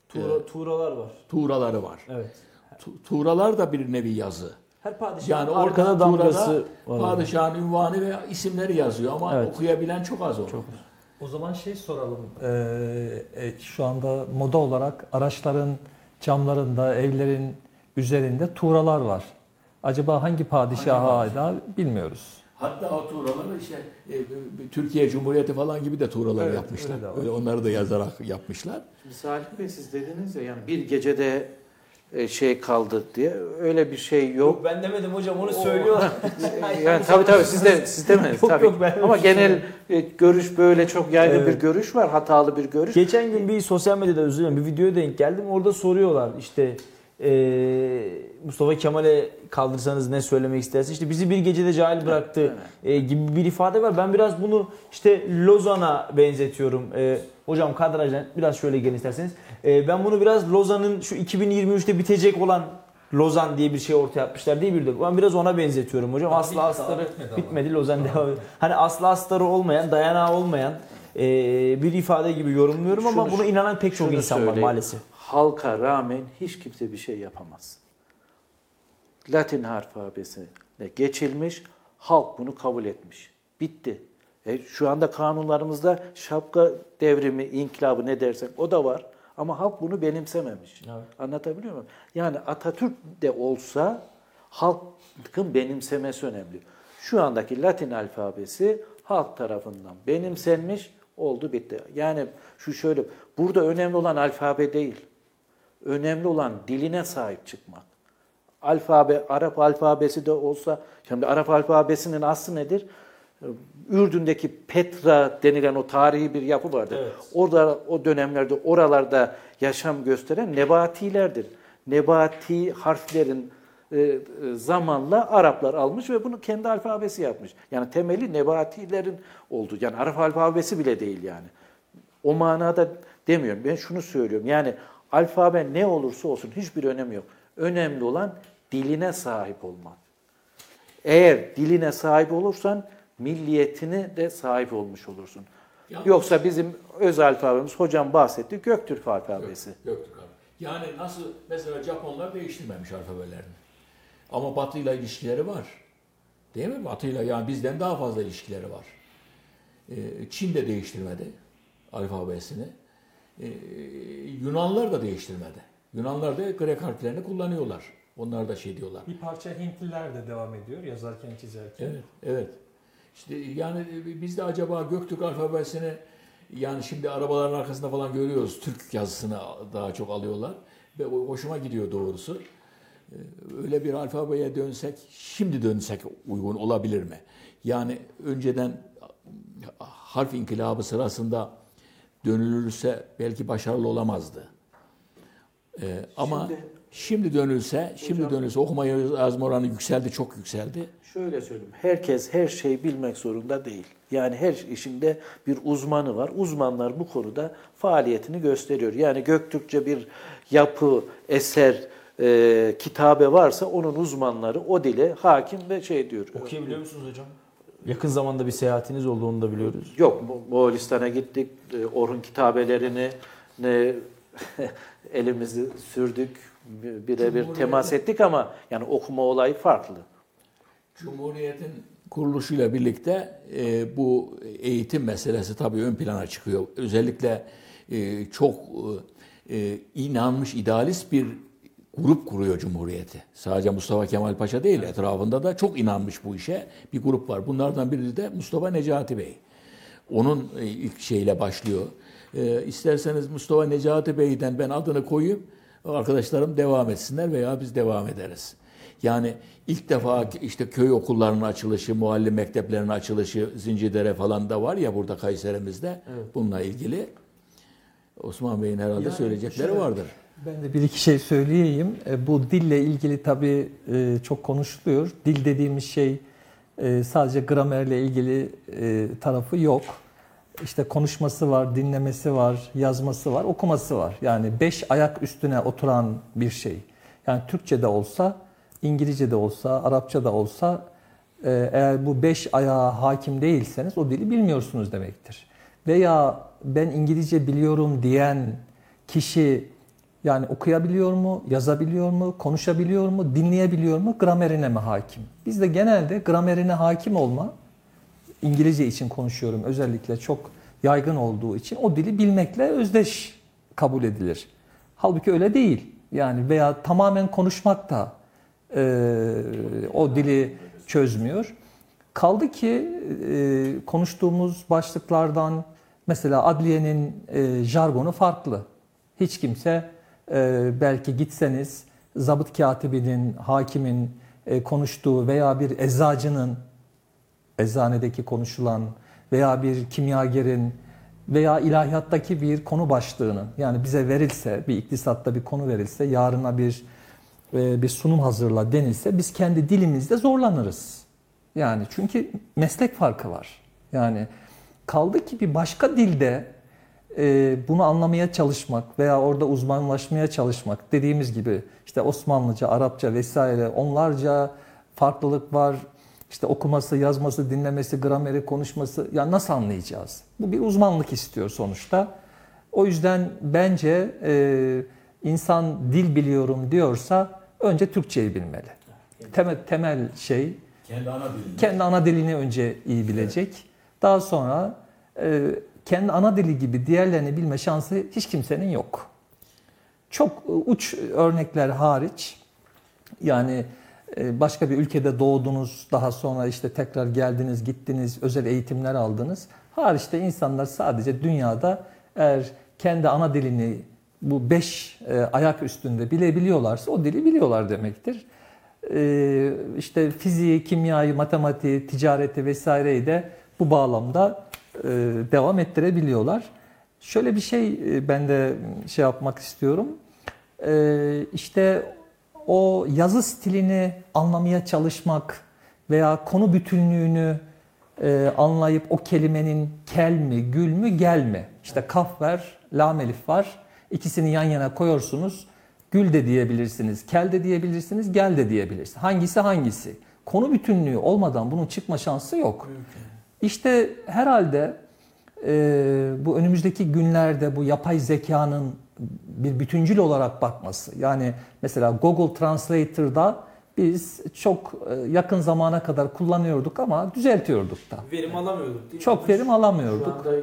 Tuğra, tuğralar var. tuğraları var. Evet. Tu- Tuğralar da bir nevi yazı. Her padişahın Yani arkada damgası var. padişahın ünvanı ve isimleri yazıyor ama Evet. okuyabilen çok az onu. O zaman şey soralım. Ee, e, şu anda moda olarak araçların camlarında, evlerin üzerinde tuğralar var. Acaba hangi padişaha ait bilmiyoruz. Hatta o tuğraları işte e, Türkiye Cumhuriyeti falan gibi de tuğralar Evet, yapmışlar. öyle. Öyle onları da yazarak yapmışlar. Şimdi Salih Bey siz dediniz ya yani bir gecede e, şey kaldı diye öyle bir şey yok. ben demedim hocam onu söylüyorlar. Yani tabii tabii siz de siz demediniz Yok, tabii. yok, ben Ama şey genel e, görüş böyle çok yaygın Evet. bir görüş var, hatalı bir görüş. Geçen gün bir sosyal medyada özür dilerim bir videoya denk geldim. Orada soruyorlar işte eee, Mustafa Kemal'e kaldırsanız ne söylemek istersin? İşte bizi bir gecede cahil bıraktı e, gibi bir ifade var. Ben biraz bunu işte Lozan'a benzetiyorum. E, hocam kadrajdan biraz şöyle gelin isterseniz. E, ben bunu biraz Lozan'ın şu 2023'te bitecek olan Lozan diye bir şey ortaya yapmışlar diye bir de. Ben biraz ona benzetiyorum hocam. Daha Asla astarı bitmedi ama. bitmedi Lozan devam ediyor. Hani asla astarı olmayan, dayanağı olmayan e, bir ifade gibi yorumluyorum ama Şunu- buna inanan pek çok insan var maalesef. Halka rağmen hiç kimse bir şey yapamaz. Latin harf alfabesine geçilmiş, halk bunu kabul etmiş. Bitti. E, şu anda kanunlarımızda şapka devrimi, inkılabı ne dersek o da var. Ama halk bunu benimsememiş. Evet. Anlatabiliyor muyum? Yani Atatürk de olsa halkın benimsemesi önemli. Şu andaki Latin alfabesi halk tarafından benimsenmiş, oldu bitti. Yani şu şöyle, burada önemli olan alfabe değil. Önemli olan diline sahip çıkmak. Alfabe, Arap alfabesi de olsa, şimdi Arap alfabesinin aslı nedir? Ürdün'deki Petra denilen o tarihi bir yapı vardır. Evet. Orada o dönemlerde oralarda yaşam gösteren nebatilerdir. Nebati harflerin e, e, zamanla Araplar almış ve bunu kendi alfabesi yapmış. Yani temeli nebatilerin oldu. Yani Arap alfabesi bile değil yani. O manada demiyorum. Ben şunu söylüyorum. Yani alfabe ne olursa olsun hiçbir önemi yok. Önemli olan diline sahip olmak. Eğer diline sahip olursan milliyetine de sahip olmuş olursun. Yalnız- Yoksa bizim öz alfabemiz hocam bahsetti Göktürk alfabesi. Göktürk abi. Yani nasıl mesela Japonlar değiştirmemiş alfabelerini. Ama Batı'yla ilişkileri var. Değil mi? Batı'yla yani bizden daha fazla ilişkileri var. Ee, Çin de değiştirmedi alfabesini. Ee, Yunanlar da değiştirmedi. Yunanlar da Grek harflerini kullanıyorlar. Onlar da şey diyorlar. Bir parça Hintliler de devam ediyor yazarken çizerken. Evet, evet. İşte yani biz de acaba Göktürk alfabesini yani şimdi arabaların arkasında falan görüyoruz. Türk yazısını daha çok alıyorlar. Ve hoşuma gidiyor doğrusu. Ee, Öyle bir alfabeye dönsek, şimdi dönsek uygun olabilir mi? Yani önceden harf inkılabı sırasında dönülürse belki başarılı olamazdı. Ee, ama Şimdi- şimdi, dönülse, şimdi Hocam- dönülse okuma yazma oranı yükseldi, çok yükseldi. Şöyle söyleyeyim. Herkes her şeyi bilmek zorunda değil. Yani her işinde bir uzmanı var. Uzmanlar bu konuda faaliyetini gösteriyor. Yani Göktürkçe bir yapı, eser, e, kitabe varsa onun uzmanları o dile hakim ve şey diyor. Okuyabiliyor musunuz hocam? Yakın zamanda bir seyahatiniz oldu onu da biliyoruz. Yok, Mo- Moğolistan'a gittik. E, Orhun kitabelerini ne elimizi sürdük, birebir temas ettik ama yani okuma olayı farklı. Cumhuriyet'in kuruluşuyla birlikte e, bu eğitim meselesi tabii ön plana çıkıyor. Özellikle e, çok e, e, inanmış idealist bir grup kuruyor Cumhuriyeti. Sadece Mustafa Kemal Paşa değil, etrafında da çok inanmış bu işe bir grup var. Bunlardan biri de Mustafa Necati Bey. Onun e, ilk şeyle başlıyor. E, isterseniz Mustafa Necati Bey'den ben adını koyayım, arkadaşlarım devam etsinler veya biz devam ederiz. Yani ilk defa işte köy okullarının açılışı, muallim mekteplerinin açılışı, Zincirlere falan da var ya burada Kayserimizde bununla ilgili. Osman Bey'in herhalde Yani söyleyecekleri şöyle- vardır. Ben de bir iki şey söyleyeyim. E, Bu dille ilgili tabii e, çok konuşuluyor. Dil dediğimiz şey e, sadece gramerle ilgili tarafı yok. İşte konuşması var, dinlemesi var, yazması var, okuması var. Yani beş ayak üstüne oturan bir şey. Yani Türkçe de olsa, İngilizce de olsa, Arapça da olsa eğer bu beş ayağa hakim değilseniz o dili bilmiyorsunuz demektir. Veya ben İngilizce biliyorum diyen kişi yani okuyabiliyor mu, yazabiliyor mu, konuşabiliyor mu, dinleyebiliyor mu, gramerine mi hakim? Biz de genelde gramerine hakim olma, İngilizce için konuşuyorum özellikle çok yaygın olduğu için o dili bilmekle özdeş kabul edilir. Halbuki öyle değil. Yani veya tamamen konuşmak da e, o dili çözmüyor. Kaldı ki e, konuştuğumuz başlıklardan mesela adliyenin e, jargonu farklı. Hiç kimse e, belki gitseniz zabıt katibinin, hakimin e, konuştuğu veya bir eczacının eczanedeki konuşulan veya bir kimyagerin veya ilahiyattaki bir konu başlığının yani bize verilse bir iktisatta bir konu verilse yarına bir e, bir sunum hazırla denilse biz kendi dilimizde zorlanırız. Yani çünkü meslek farkı var. Yani kaldı ki bir başka dilde e, bunu anlamaya çalışmak veya orada uzmanlaşmaya çalışmak dediğimiz gibi işte Osmanlıca, Arapça vesaire onlarca farklılık var. İşte okuması, yazması, dinlemesi, grameri, konuşması ya nasıl anlayacağız? Bu bir uzmanlık istiyor sonuçta. O yüzden bence e, insan dil biliyorum diyorsa önce Türkçeyi bilmeli. Temel, temel şey Kendi ana dilini. kendi ana dilini önce iyi bilecek. Daha sonra e, kendi ana dili gibi diğerlerini bilme şansı hiç kimsenin yok. Çok e, uç örnekler hariç yani e, başka bir ülkede doğdunuz, daha sonra işte tekrar geldiniz, gittiniz, özel eğitimler aldınız. Hariçte insanlar sadece dünyada eğer kendi ana dilini bu beş e, ayak üstünde bilebiliyorlarsa o dili biliyorlar demektir. E, işte fiziği, kimyayı, matematiği, ticareti vesaireyi de bu bağlamda devam ettirebiliyorlar. Şöyle bir şey e, ben de şey yapmak istiyorum. E, işte o yazı stilini anlamaya çalışmak veya konu bütünlüğünü e, anlayıp o kelimenin kel mi, gül mü, gel mi? İşte kaf var, lam elif var. İkisini yan yana koyuyorsunuz. Gül de diyebilirsiniz, kel de diyebilirsiniz, gel de diyebilirsiniz. Hangisi hangisi? Konu bütünlüğü olmadan bunun çıkma şansı yok. İşte herhalde e, bu önümüzdeki günlerde bu yapay zekanın bir bütüncül olarak bakması. Yani mesela Google Translator'da biz çok e, yakın zamana kadar kullanıyorduk ama düzeltiyorduk da. Verim alamıyorduk değil mi? Çok verim Şu alamıyorduk. anda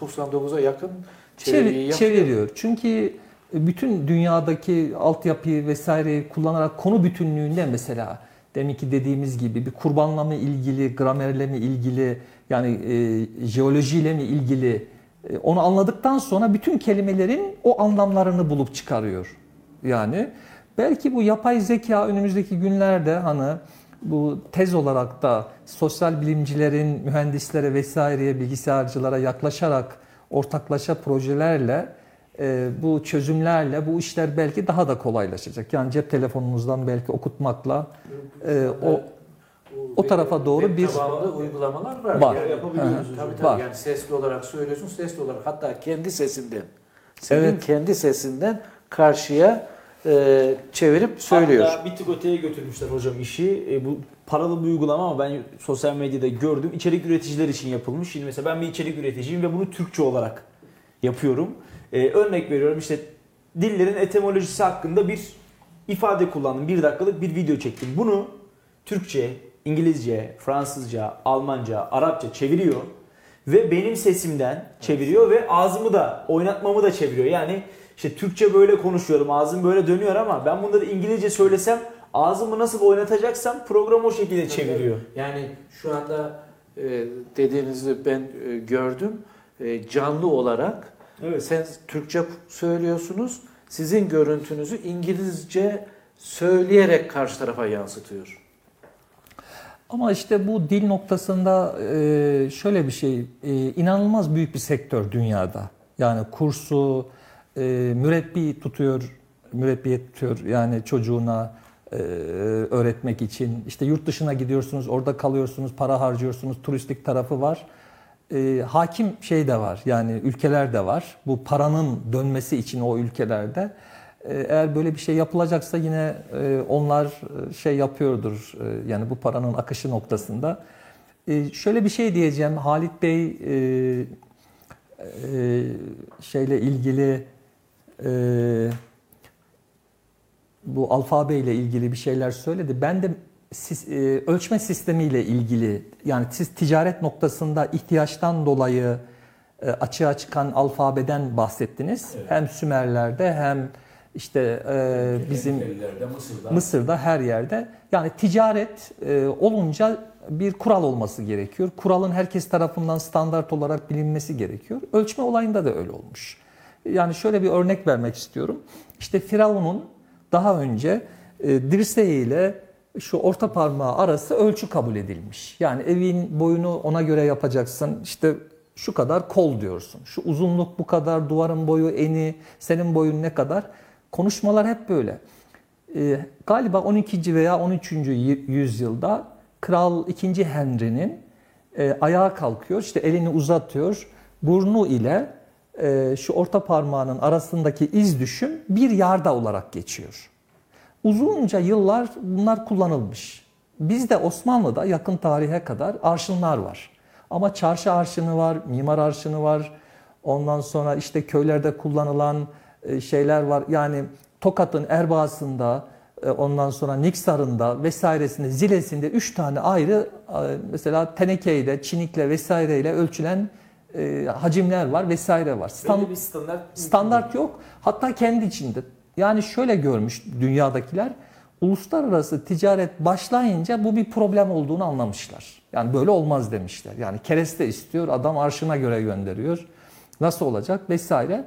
%99'a yakın çeviriyi Çevir, çeviriyor. Çünkü bütün dünyadaki altyapıyı vesaireyi kullanarak konu bütünlüğünde mesela demek ki dediğimiz gibi bir kurbanla mı ilgili, gramerle mi ilgili, yani e, jeolojiyle mi ilgili e, onu anladıktan sonra bütün kelimelerin o anlamlarını bulup çıkarıyor. Yani belki bu yapay zeka önümüzdeki günlerde hani bu tez olarak da sosyal bilimcilerin mühendislere vesaireye bilgisayarcılara yaklaşarak ortaklaşa projelerle e, bu çözümlerle bu işler belki daha da kolaylaşacak. Yani cep telefonunuzdan belki okutmakla e, o o tarafa doğru bir- tabanlı uygulamalar var. Var. Yani, Yapabiliyoruz. tabii tabii Var. yani sesli olarak söylüyorsun, sesli olarak hatta kendi sesinden. Senin Evet. kendi sesinden karşıya e, çevirip söylüyor. Hatta bir tık öteye götürmüşler hocam işi. E, bu paralı bir uygulama ama ben sosyal medyada gördüm. İçerik üreticiler için yapılmış. Şimdi mesela ben bir içerik üreticiyim ve bunu Türkçe olarak yapıyorum. E, örnek veriyorum işte dillerin etimolojisi hakkında bir ifade kullandım. Bir dakikalık bir video çektim. Bunu Türkçe, İngilizce, Fransızca, Almanca, Arapça çeviriyor. Ve benim sesimden çeviriyor ve ağzımı da oynatmamı da çeviriyor. Yani işte Türkçe böyle konuşuyorum, ağzım böyle dönüyor ama ben bunları İngilizce söylesem ağzımı nasıl oynatacaksam program o şekilde çeviriyor. Yani şu anda e, dediğinizi ben e, gördüm. E, canlı olarak Evet. sen Türkçe söylüyorsunuz. Sizin görüntünüzü İngilizce söyleyerek karşı tarafa yansıtıyor. Ama işte bu dil noktasında e, şöyle bir şey, e, inanılmaz büyük bir sektör dünyada. Yani kursu, e, mürebbi tutuyor, mürebbiye tutuyor yani çocuğuna öğretmek için. İşte yurt dışına gidiyorsunuz, orada kalıyorsunuz, para harcıyorsunuz, turistik tarafı var. E, hakim şey de var, yani ülkeler de var. Bu paranın dönmesi için o ülkelerde. E, Eğer böyle bir şey yapılacaksa yine e, onlar e, şey yapıyordur. e, Yani bu paranın akışı noktasında. E, Şöyle bir şey diyeceğim. Halit Bey e, e, şeyle ilgili e, bu alfabeyle ilgili bir şeyler söyledi. Ben de ölçme sistemiyle ilgili yani siz ticaret noktasında ihtiyaçtan dolayı e, açığa çıkan alfabeden bahsettiniz. Hem Sümerlerde hem işte e, bizim Mısır'da. Mısır'da her yerde. Yani ticaret e, olunca bir kural olması gerekiyor. Kuralın herkes tarafından standart olarak bilinmesi gerekiyor. Ölçme olayında da öyle olmuş. Yani şöyle bir örnek vermek istiyorum. İşte Firavun'un daha önce e, dirseğiyle şu orta parmağı arası ölçü kabul edilmiş. Yani evin boyunu ona göre yapacaksın. İşte şu kadar kol diyorsun. Şu uzunluk bu kadar, duvarın boyu, eni, senin boyun ne kadar? Konuşmalar hep böyle. Ee, galiba 12. veya 13. y- yüzyılda Kral 2. Henry'nin e, ayağa kalkıyor, işte elini uzatıyor, burnu ile e, şu orta parmağının arasındaki iz düşüm bir yarda olarak geçiyor. Uzunca yıllar bunlar kullanılmış. Bizde Osmanlı'da yakın tarihe kadar arşınlar var. Ama çarşı arşını var, mimar arşını var. Ondan sonra işte köylerde kullanılan e, şeyler var. Yani Tokat'ın Erbaa'sında, e, ondan sonra Niksar'ında vesairesinde, Ziles'inde üç tane ayrı e, mesela tenekeyle, çinikle vesaireyle ölçülen hacimler var vesaire var. Stand- bir standart Standart yok. Hatta kendi içinde. Yani şöyle görmüş dünyadakiler. Uluslararası ticaret başlayınca bu bir problem olduğunu anlamışlar. Yani böyle olmaz demişler. Yani kereste istiyor, adam arşına göre gönderiyor. Nasıl olacak vesaire.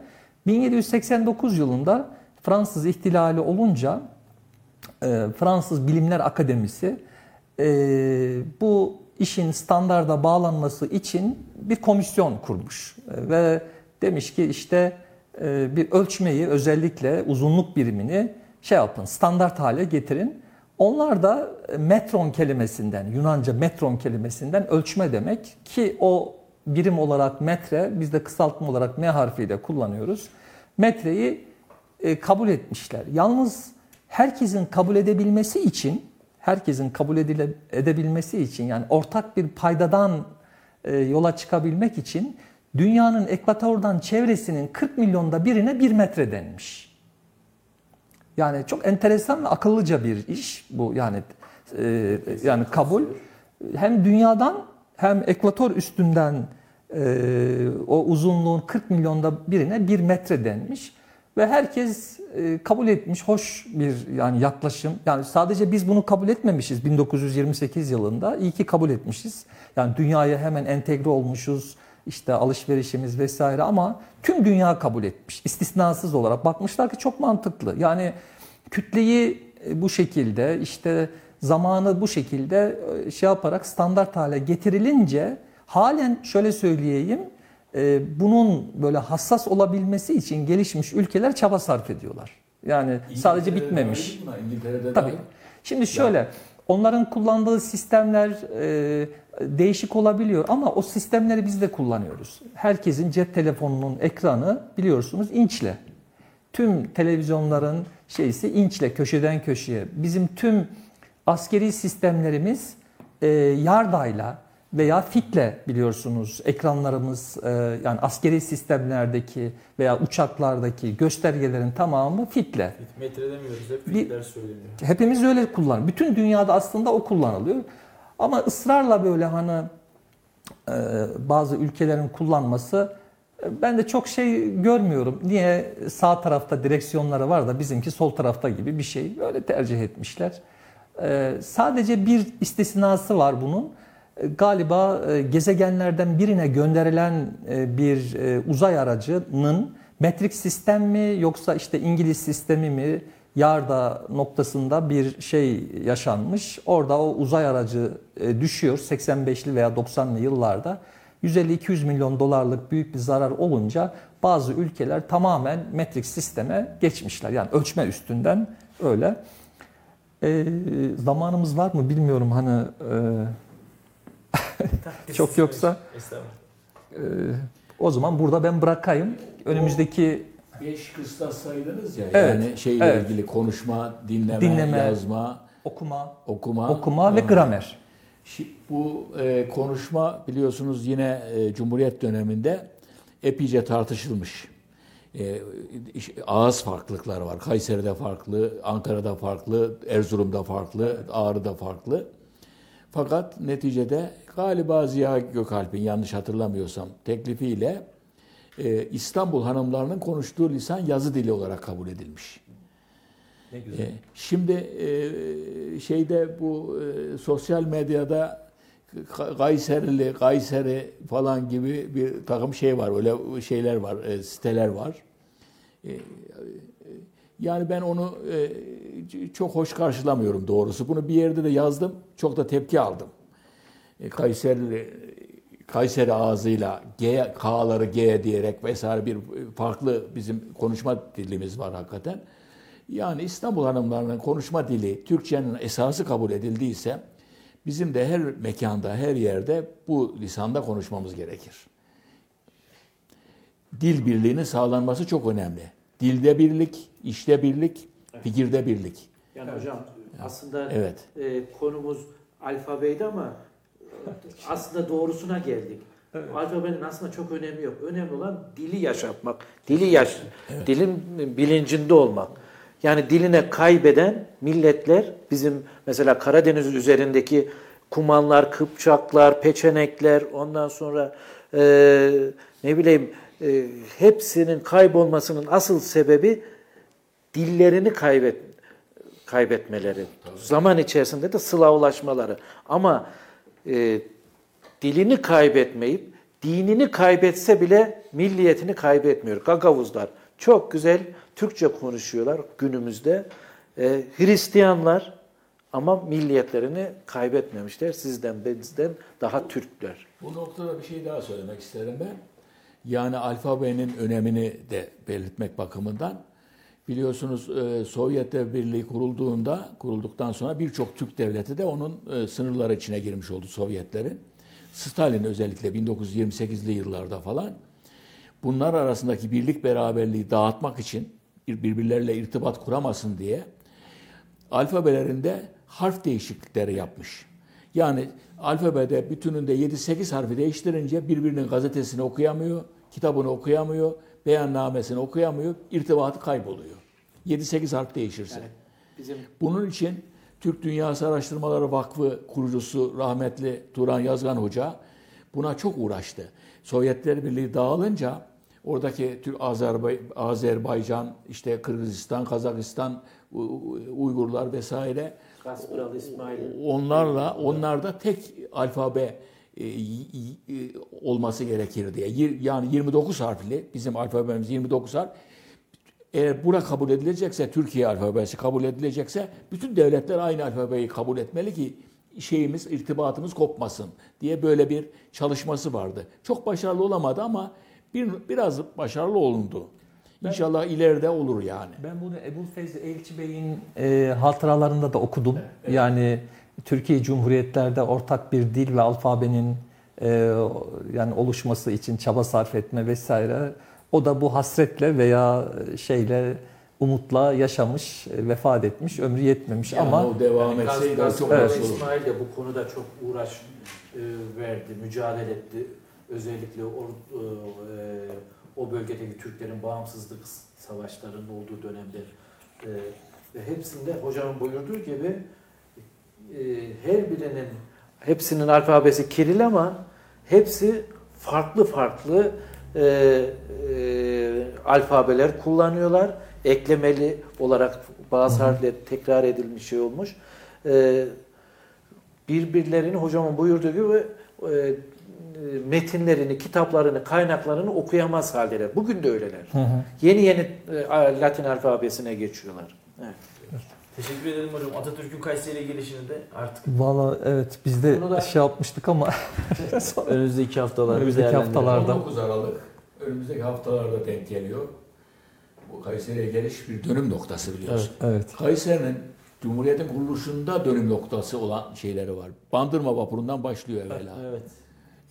1789 yılında Fransız ihtilali olunca e, Fransız Bilimler Akademisi e, bu işin standarda bağlanması için bir komisyon kurmuş E, ve demiş ki işte bir ölçmeyi özellikle uzunluk birimini şey yapın standart hale getirin. Onlar da e, metron kelimesinden Yunanca metron kelimesinden ölçme demek ki o birim olarak metre biz de kısaltma olarak M harfiyle kullanıyoruz. Metreyi e, kabul etmişler. Yalnız herkesin kabul edebilmesi için, herkesin kabul edile, edebilmesi için yani ortak bir paydadan e, yola çıkabilmek için dünyanın ekvatordan çevresinin 40 milyonda birine bir metre denmiş. Yani çok enteresan ve akıllıca bir iş bu yani e, yani kabul hem dünyadan hem ekvator üstünden e, o uzunluğun 40 milyonda birine bir metre denmiş ve herkes e, kabul etmiş hoş bir yani yaklaşım. Yani sadece biz bunu kabul etmemişiz 1928 yılında. İyi ki kabul etmişiz. Yani dünyaya hemen entegre olmuşuz. İşte alışverişimiz vesaire ama tüm dünya kabul etmiş. istisnasız olarak bakmışlar ki çok mantıklı. Yani kütleyi e, bu şekilde işte zamanı bu şekilde e, şey yaparak standart hale getirilince halen şöyle söyleyeyim e, bunun böyle hassas olabilmesi için gelişmiş ülkeler çaba sarf ediyorlar. Yani sadece İngiltere'de bitmemiş. İngiltere'de Tabii. Şimdi şöyle onların kullandığı sistemler e, değişik olabiliyor ama o sistemleri biz de kullanıyoruz. Herkesin cep telefonunun ekranı biliyorsunuz inçle. Tüm televizyonların şeysi inçle köşeden köşeye. Bizim tüm askeri sistemlerimiz e, yardayla veya fitle biliyorsunuz ekranlarımız e, yani askeri sistemlerdeki veya uçaklardaki göstergelerin tamamı fitle. Metre demiyoruz hep fitler söyleniyor. Hepimiz öyle kullan. Bütün dünyada aslında o kullanılıyor. Ama ısrarla böyle hani e, bazı ülkelerin kullanması e, ben de çok şey görmüyorum. Niye sağ tarafta direksiyonları var da bizimki sol tarafta gibi bir şey. Öyle tercih etmişler. Sadece bir istisnası var bunun. Galiba e, gezegenlerden birine gönderilen e, bir e, uzay aracının metrik sistem mi yoksa işte İngiliz sistemi mi Yarda noktasında bir şey yaşanmış. Orada o uzay aracı düşüyor 85'li veya 90'lı yıllarda. 150-200 milyon dolarlık büyük bir zarar olunca bazı ülkeler tamamen metrik sisteme geçmişler. Yani ölçme üstünden öyle. E, zamanımız var mı bilmiyorum hani e, çok yoksa e, o zaman burada ben bırakayım. Önümüzdeki Beş kıstas sayılırız ya. Evet, Yani şeyle evet. ilgili konuşma, dinleme, Dinleme. yazma, okuma, okuma. okuma ve gramer. Şi- Bu e, konuşma biliyorsunuz yine e, Cumhuriyet döneminde epeyce tartışılmış. E, ağız farklılıkları var. Kayseri'de farklı, Ankara'da farklı, Erzurum'da farklı, Ağrı'da farklı. Fakat neticede galiba Ziya Gökalp'in yanlış hatırlamıyorsam teklifiyle e, İstanbul hanımlarının konuştuğu lisan yazı dili olarak kabul edilmiş. Ne E, Şimdi e, şeyde bu e, sosyal medyada Ka- Kayserili, Kayseri falan gibi bir takım şey var. Öyle şeyler var, e, siteler var. E, Yani ben onu e, çok hoş karşılamıyorum doğrusu. Bunu bir yerde de yazdım. Çok da tepki aldım. E, Kayseri Kayseri ağzıyla G, K'ları G diyerek vesaire bir farklı bizim konuşma dilimiz var hakikaten. Yani İstanbul hanımlarının konuşma dili Türkçenin esası kabul edildiyse bizim de her mekanda, her yerde bu lisanda konuşmamız gerekir. Dil birliğinin sağlanması çok önemli. Dilde birlik, işte birlik, fikirde birlik. Yani hocam aslında Evet. e, konumuz alfabeydi ama aslında doğrusuna geldik. Alfabenin aslında çok önemi yok. Önemli olan dili yaşatmak. Dili yaş, dilin bilincinde olmak. Yani diline kaybeden milletler bizim mesela Karadeniz üzerindeki Kumanlar, Kıpçaklar, Peçenekler ondan sonra e, ne bileyim e, hepsinin kaybolmasının asıl sebebi dillerini kaybet kaybetmeleri. Zaman içerisinde de Slavlaşmaları. Ama e, dilini kaybetmeyip dinini kaybetse bile milliyetini kaybetmiyor. Gagavuzlar çok güzel Türkçe konuşuyorlar günümüzde. E, Hristiyanlar ama milliyetlerini kaybetmemişler. Sizden bizden daha Türkler. Bu noktada bir şey daha söylemek isterim ben. Yani alfabenin önemini de belirtmek bakımından. Biliyorsunuz e, Sovyetler Birliği kurulduğunda, kurulduktan sonra birçok Türk devleti de onun e, sınırları içine girmiş oldu Sovyetlerin. Stalin özellikle 1928'li yıllarda falan bunlar arasındaki birlik beraberliği dağıtmak için bir- birbirleriyle irtibat kuramasın diye alfabelerinde harf değişiklikleri yapmış. Yani alfabede bütününde 7-8 harfi değiştirince birbirinin gazetesini okuyamıyor, kitabını okuyamıyor, beyannamesini okuyamıyor, irtibatı kayboluyor. 7-8 harf değişirse. Bizim Bunun için Türk Dünyası Araştırmaları Vakfı kurucusu rahmetli Turan Yazgan Hoca buna çok uğraştı. Sovyetler Birliği dağılınca oradaki Türk Azerbay Azerbaycan, işte Kırgızistan, Kazakistan, Uygurlar vesaire Gaspıralı İsmail onlarla onlarda tek alfabe e, e, olması gerekir diye. Yani 29 harfli bizim alfabemiz 29 harf. Eğer bura kabul edilecekse, Türkiye alfabesi kabul edilecekse bütün devletler aynı alfabeyi kabul etmeli ki şeyimiz, irtibatımız kopmasın diye böyle bir çalışması vardı. Çok başarılı olamadı ama bir, biraz başarılı olundu. İnşallah ileride olur yani. Ben bunu Ebu Feyzi Elçi Bey'in e, hatıralarında da okudum. Yani Türkiye Cumhuriyetlerde ortak bir dil ve alfabenin e, yani oluşması için çaba sarf etme vesaire. O da bu hasretle veya şeyle umutla yaşamış, e, vefat etmiş, ömrü yetmemiş Yani ama o devam Yani etseydi Gaz- çok olur. İsmail de bu konuda çok uğraş e, verdi, mücadele etti. Özellikle o, e, o bölgedeki Türklerin bağımsızlık savaşlarının olduğu dönemde e, ve hepsinde hocamın buyurduğu gibi e, her birinin hepsinin alfabesi Kiril ama hepsi farklı farklı e, e, alfabeler kullanıyorlar. Eklemeli olarak bazı harfler tekrar edilmiş şey olmuş. E, birbirlerini hocamın buyurduğu gibi e, metinlerini, kitaplarını, kaynaklarını okuyamaz haldeler. Bugün de öyleler. Hı hı. Yeni yeni e, Latin alfabesine geçiyorlar. Evet. Teşekkür ederim hocam. Atatürk'ün Kayseri'ye gelişini de artık Valla evet biz de Bunu da- şey yapmıştık ama önümüzdeki haftalarda Önümüzdeki haftalarda. 19 Aralık önümüzdeki haftalarda denk geliyor. Bu Kayseri'ye geliş bir dönüm noktası biliyorsun. evet. Kayseri'nin Cumhuriyet'in kuruluşunda dönüm noktası olan şeyleri var. Bandırma vapurundan başlıyor evvela. Evet.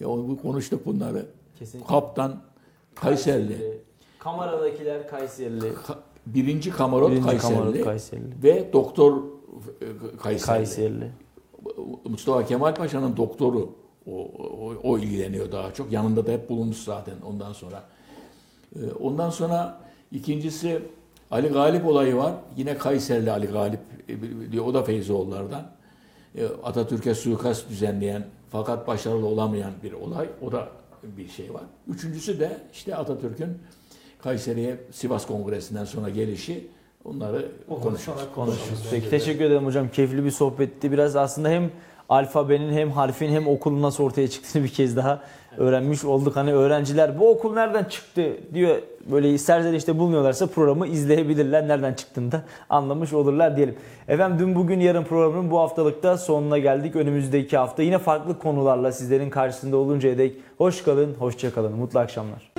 Ya konuştuk bunları. Kesinlikle. Kaptan Kayserili, Kameradakiler Kayserili. Ka- birinci kamarot Birinci Kamarot Kayserili. ve doktor e, Kayserili. Kayserili. Mustafa Kemal Paşa'nın doktoru o, o, o ilgileniyor daha çok. Yanında da hep bulunmuş zaten ondan sonra. Ee, Ondan sonra ikincisi Ali Galip olayı var. Yine Kayserili Ali Galip e, diyor. O da Feyzoğullardan. Atatürk'e suikast düzenleyen fakat başarılı olamayan bir olay. O da bir şey var. Üçüncüsü de işte Atatürk'ün Kayseri'ye Sivas Kongresi'nden sonra gelişi. Onları konuşuruz. konuşuruz. Peki teşekkür ederim hocam. Keyifli bir sohbetti. Biraz aslında hem alfabenin hem harfin hem okulun nasıl ortaya çıktığını bir kez daha öğrenmiş olduk. Hani öğrenciler bu okul nereden çıktı diyor böyle serzenişte bulunuyorlarsa programı izleyebilirler. Nereden çıktığını da anlamış olurlar diyelim. Efendim dün bugün yarın programın bu haftalıkta sonuna geldik. Önümüzdeki hafta yine farklı konularla sizlerin karşısında oluncaya dek hoş kalın, hoşça kalın. Mutlu akşamlar.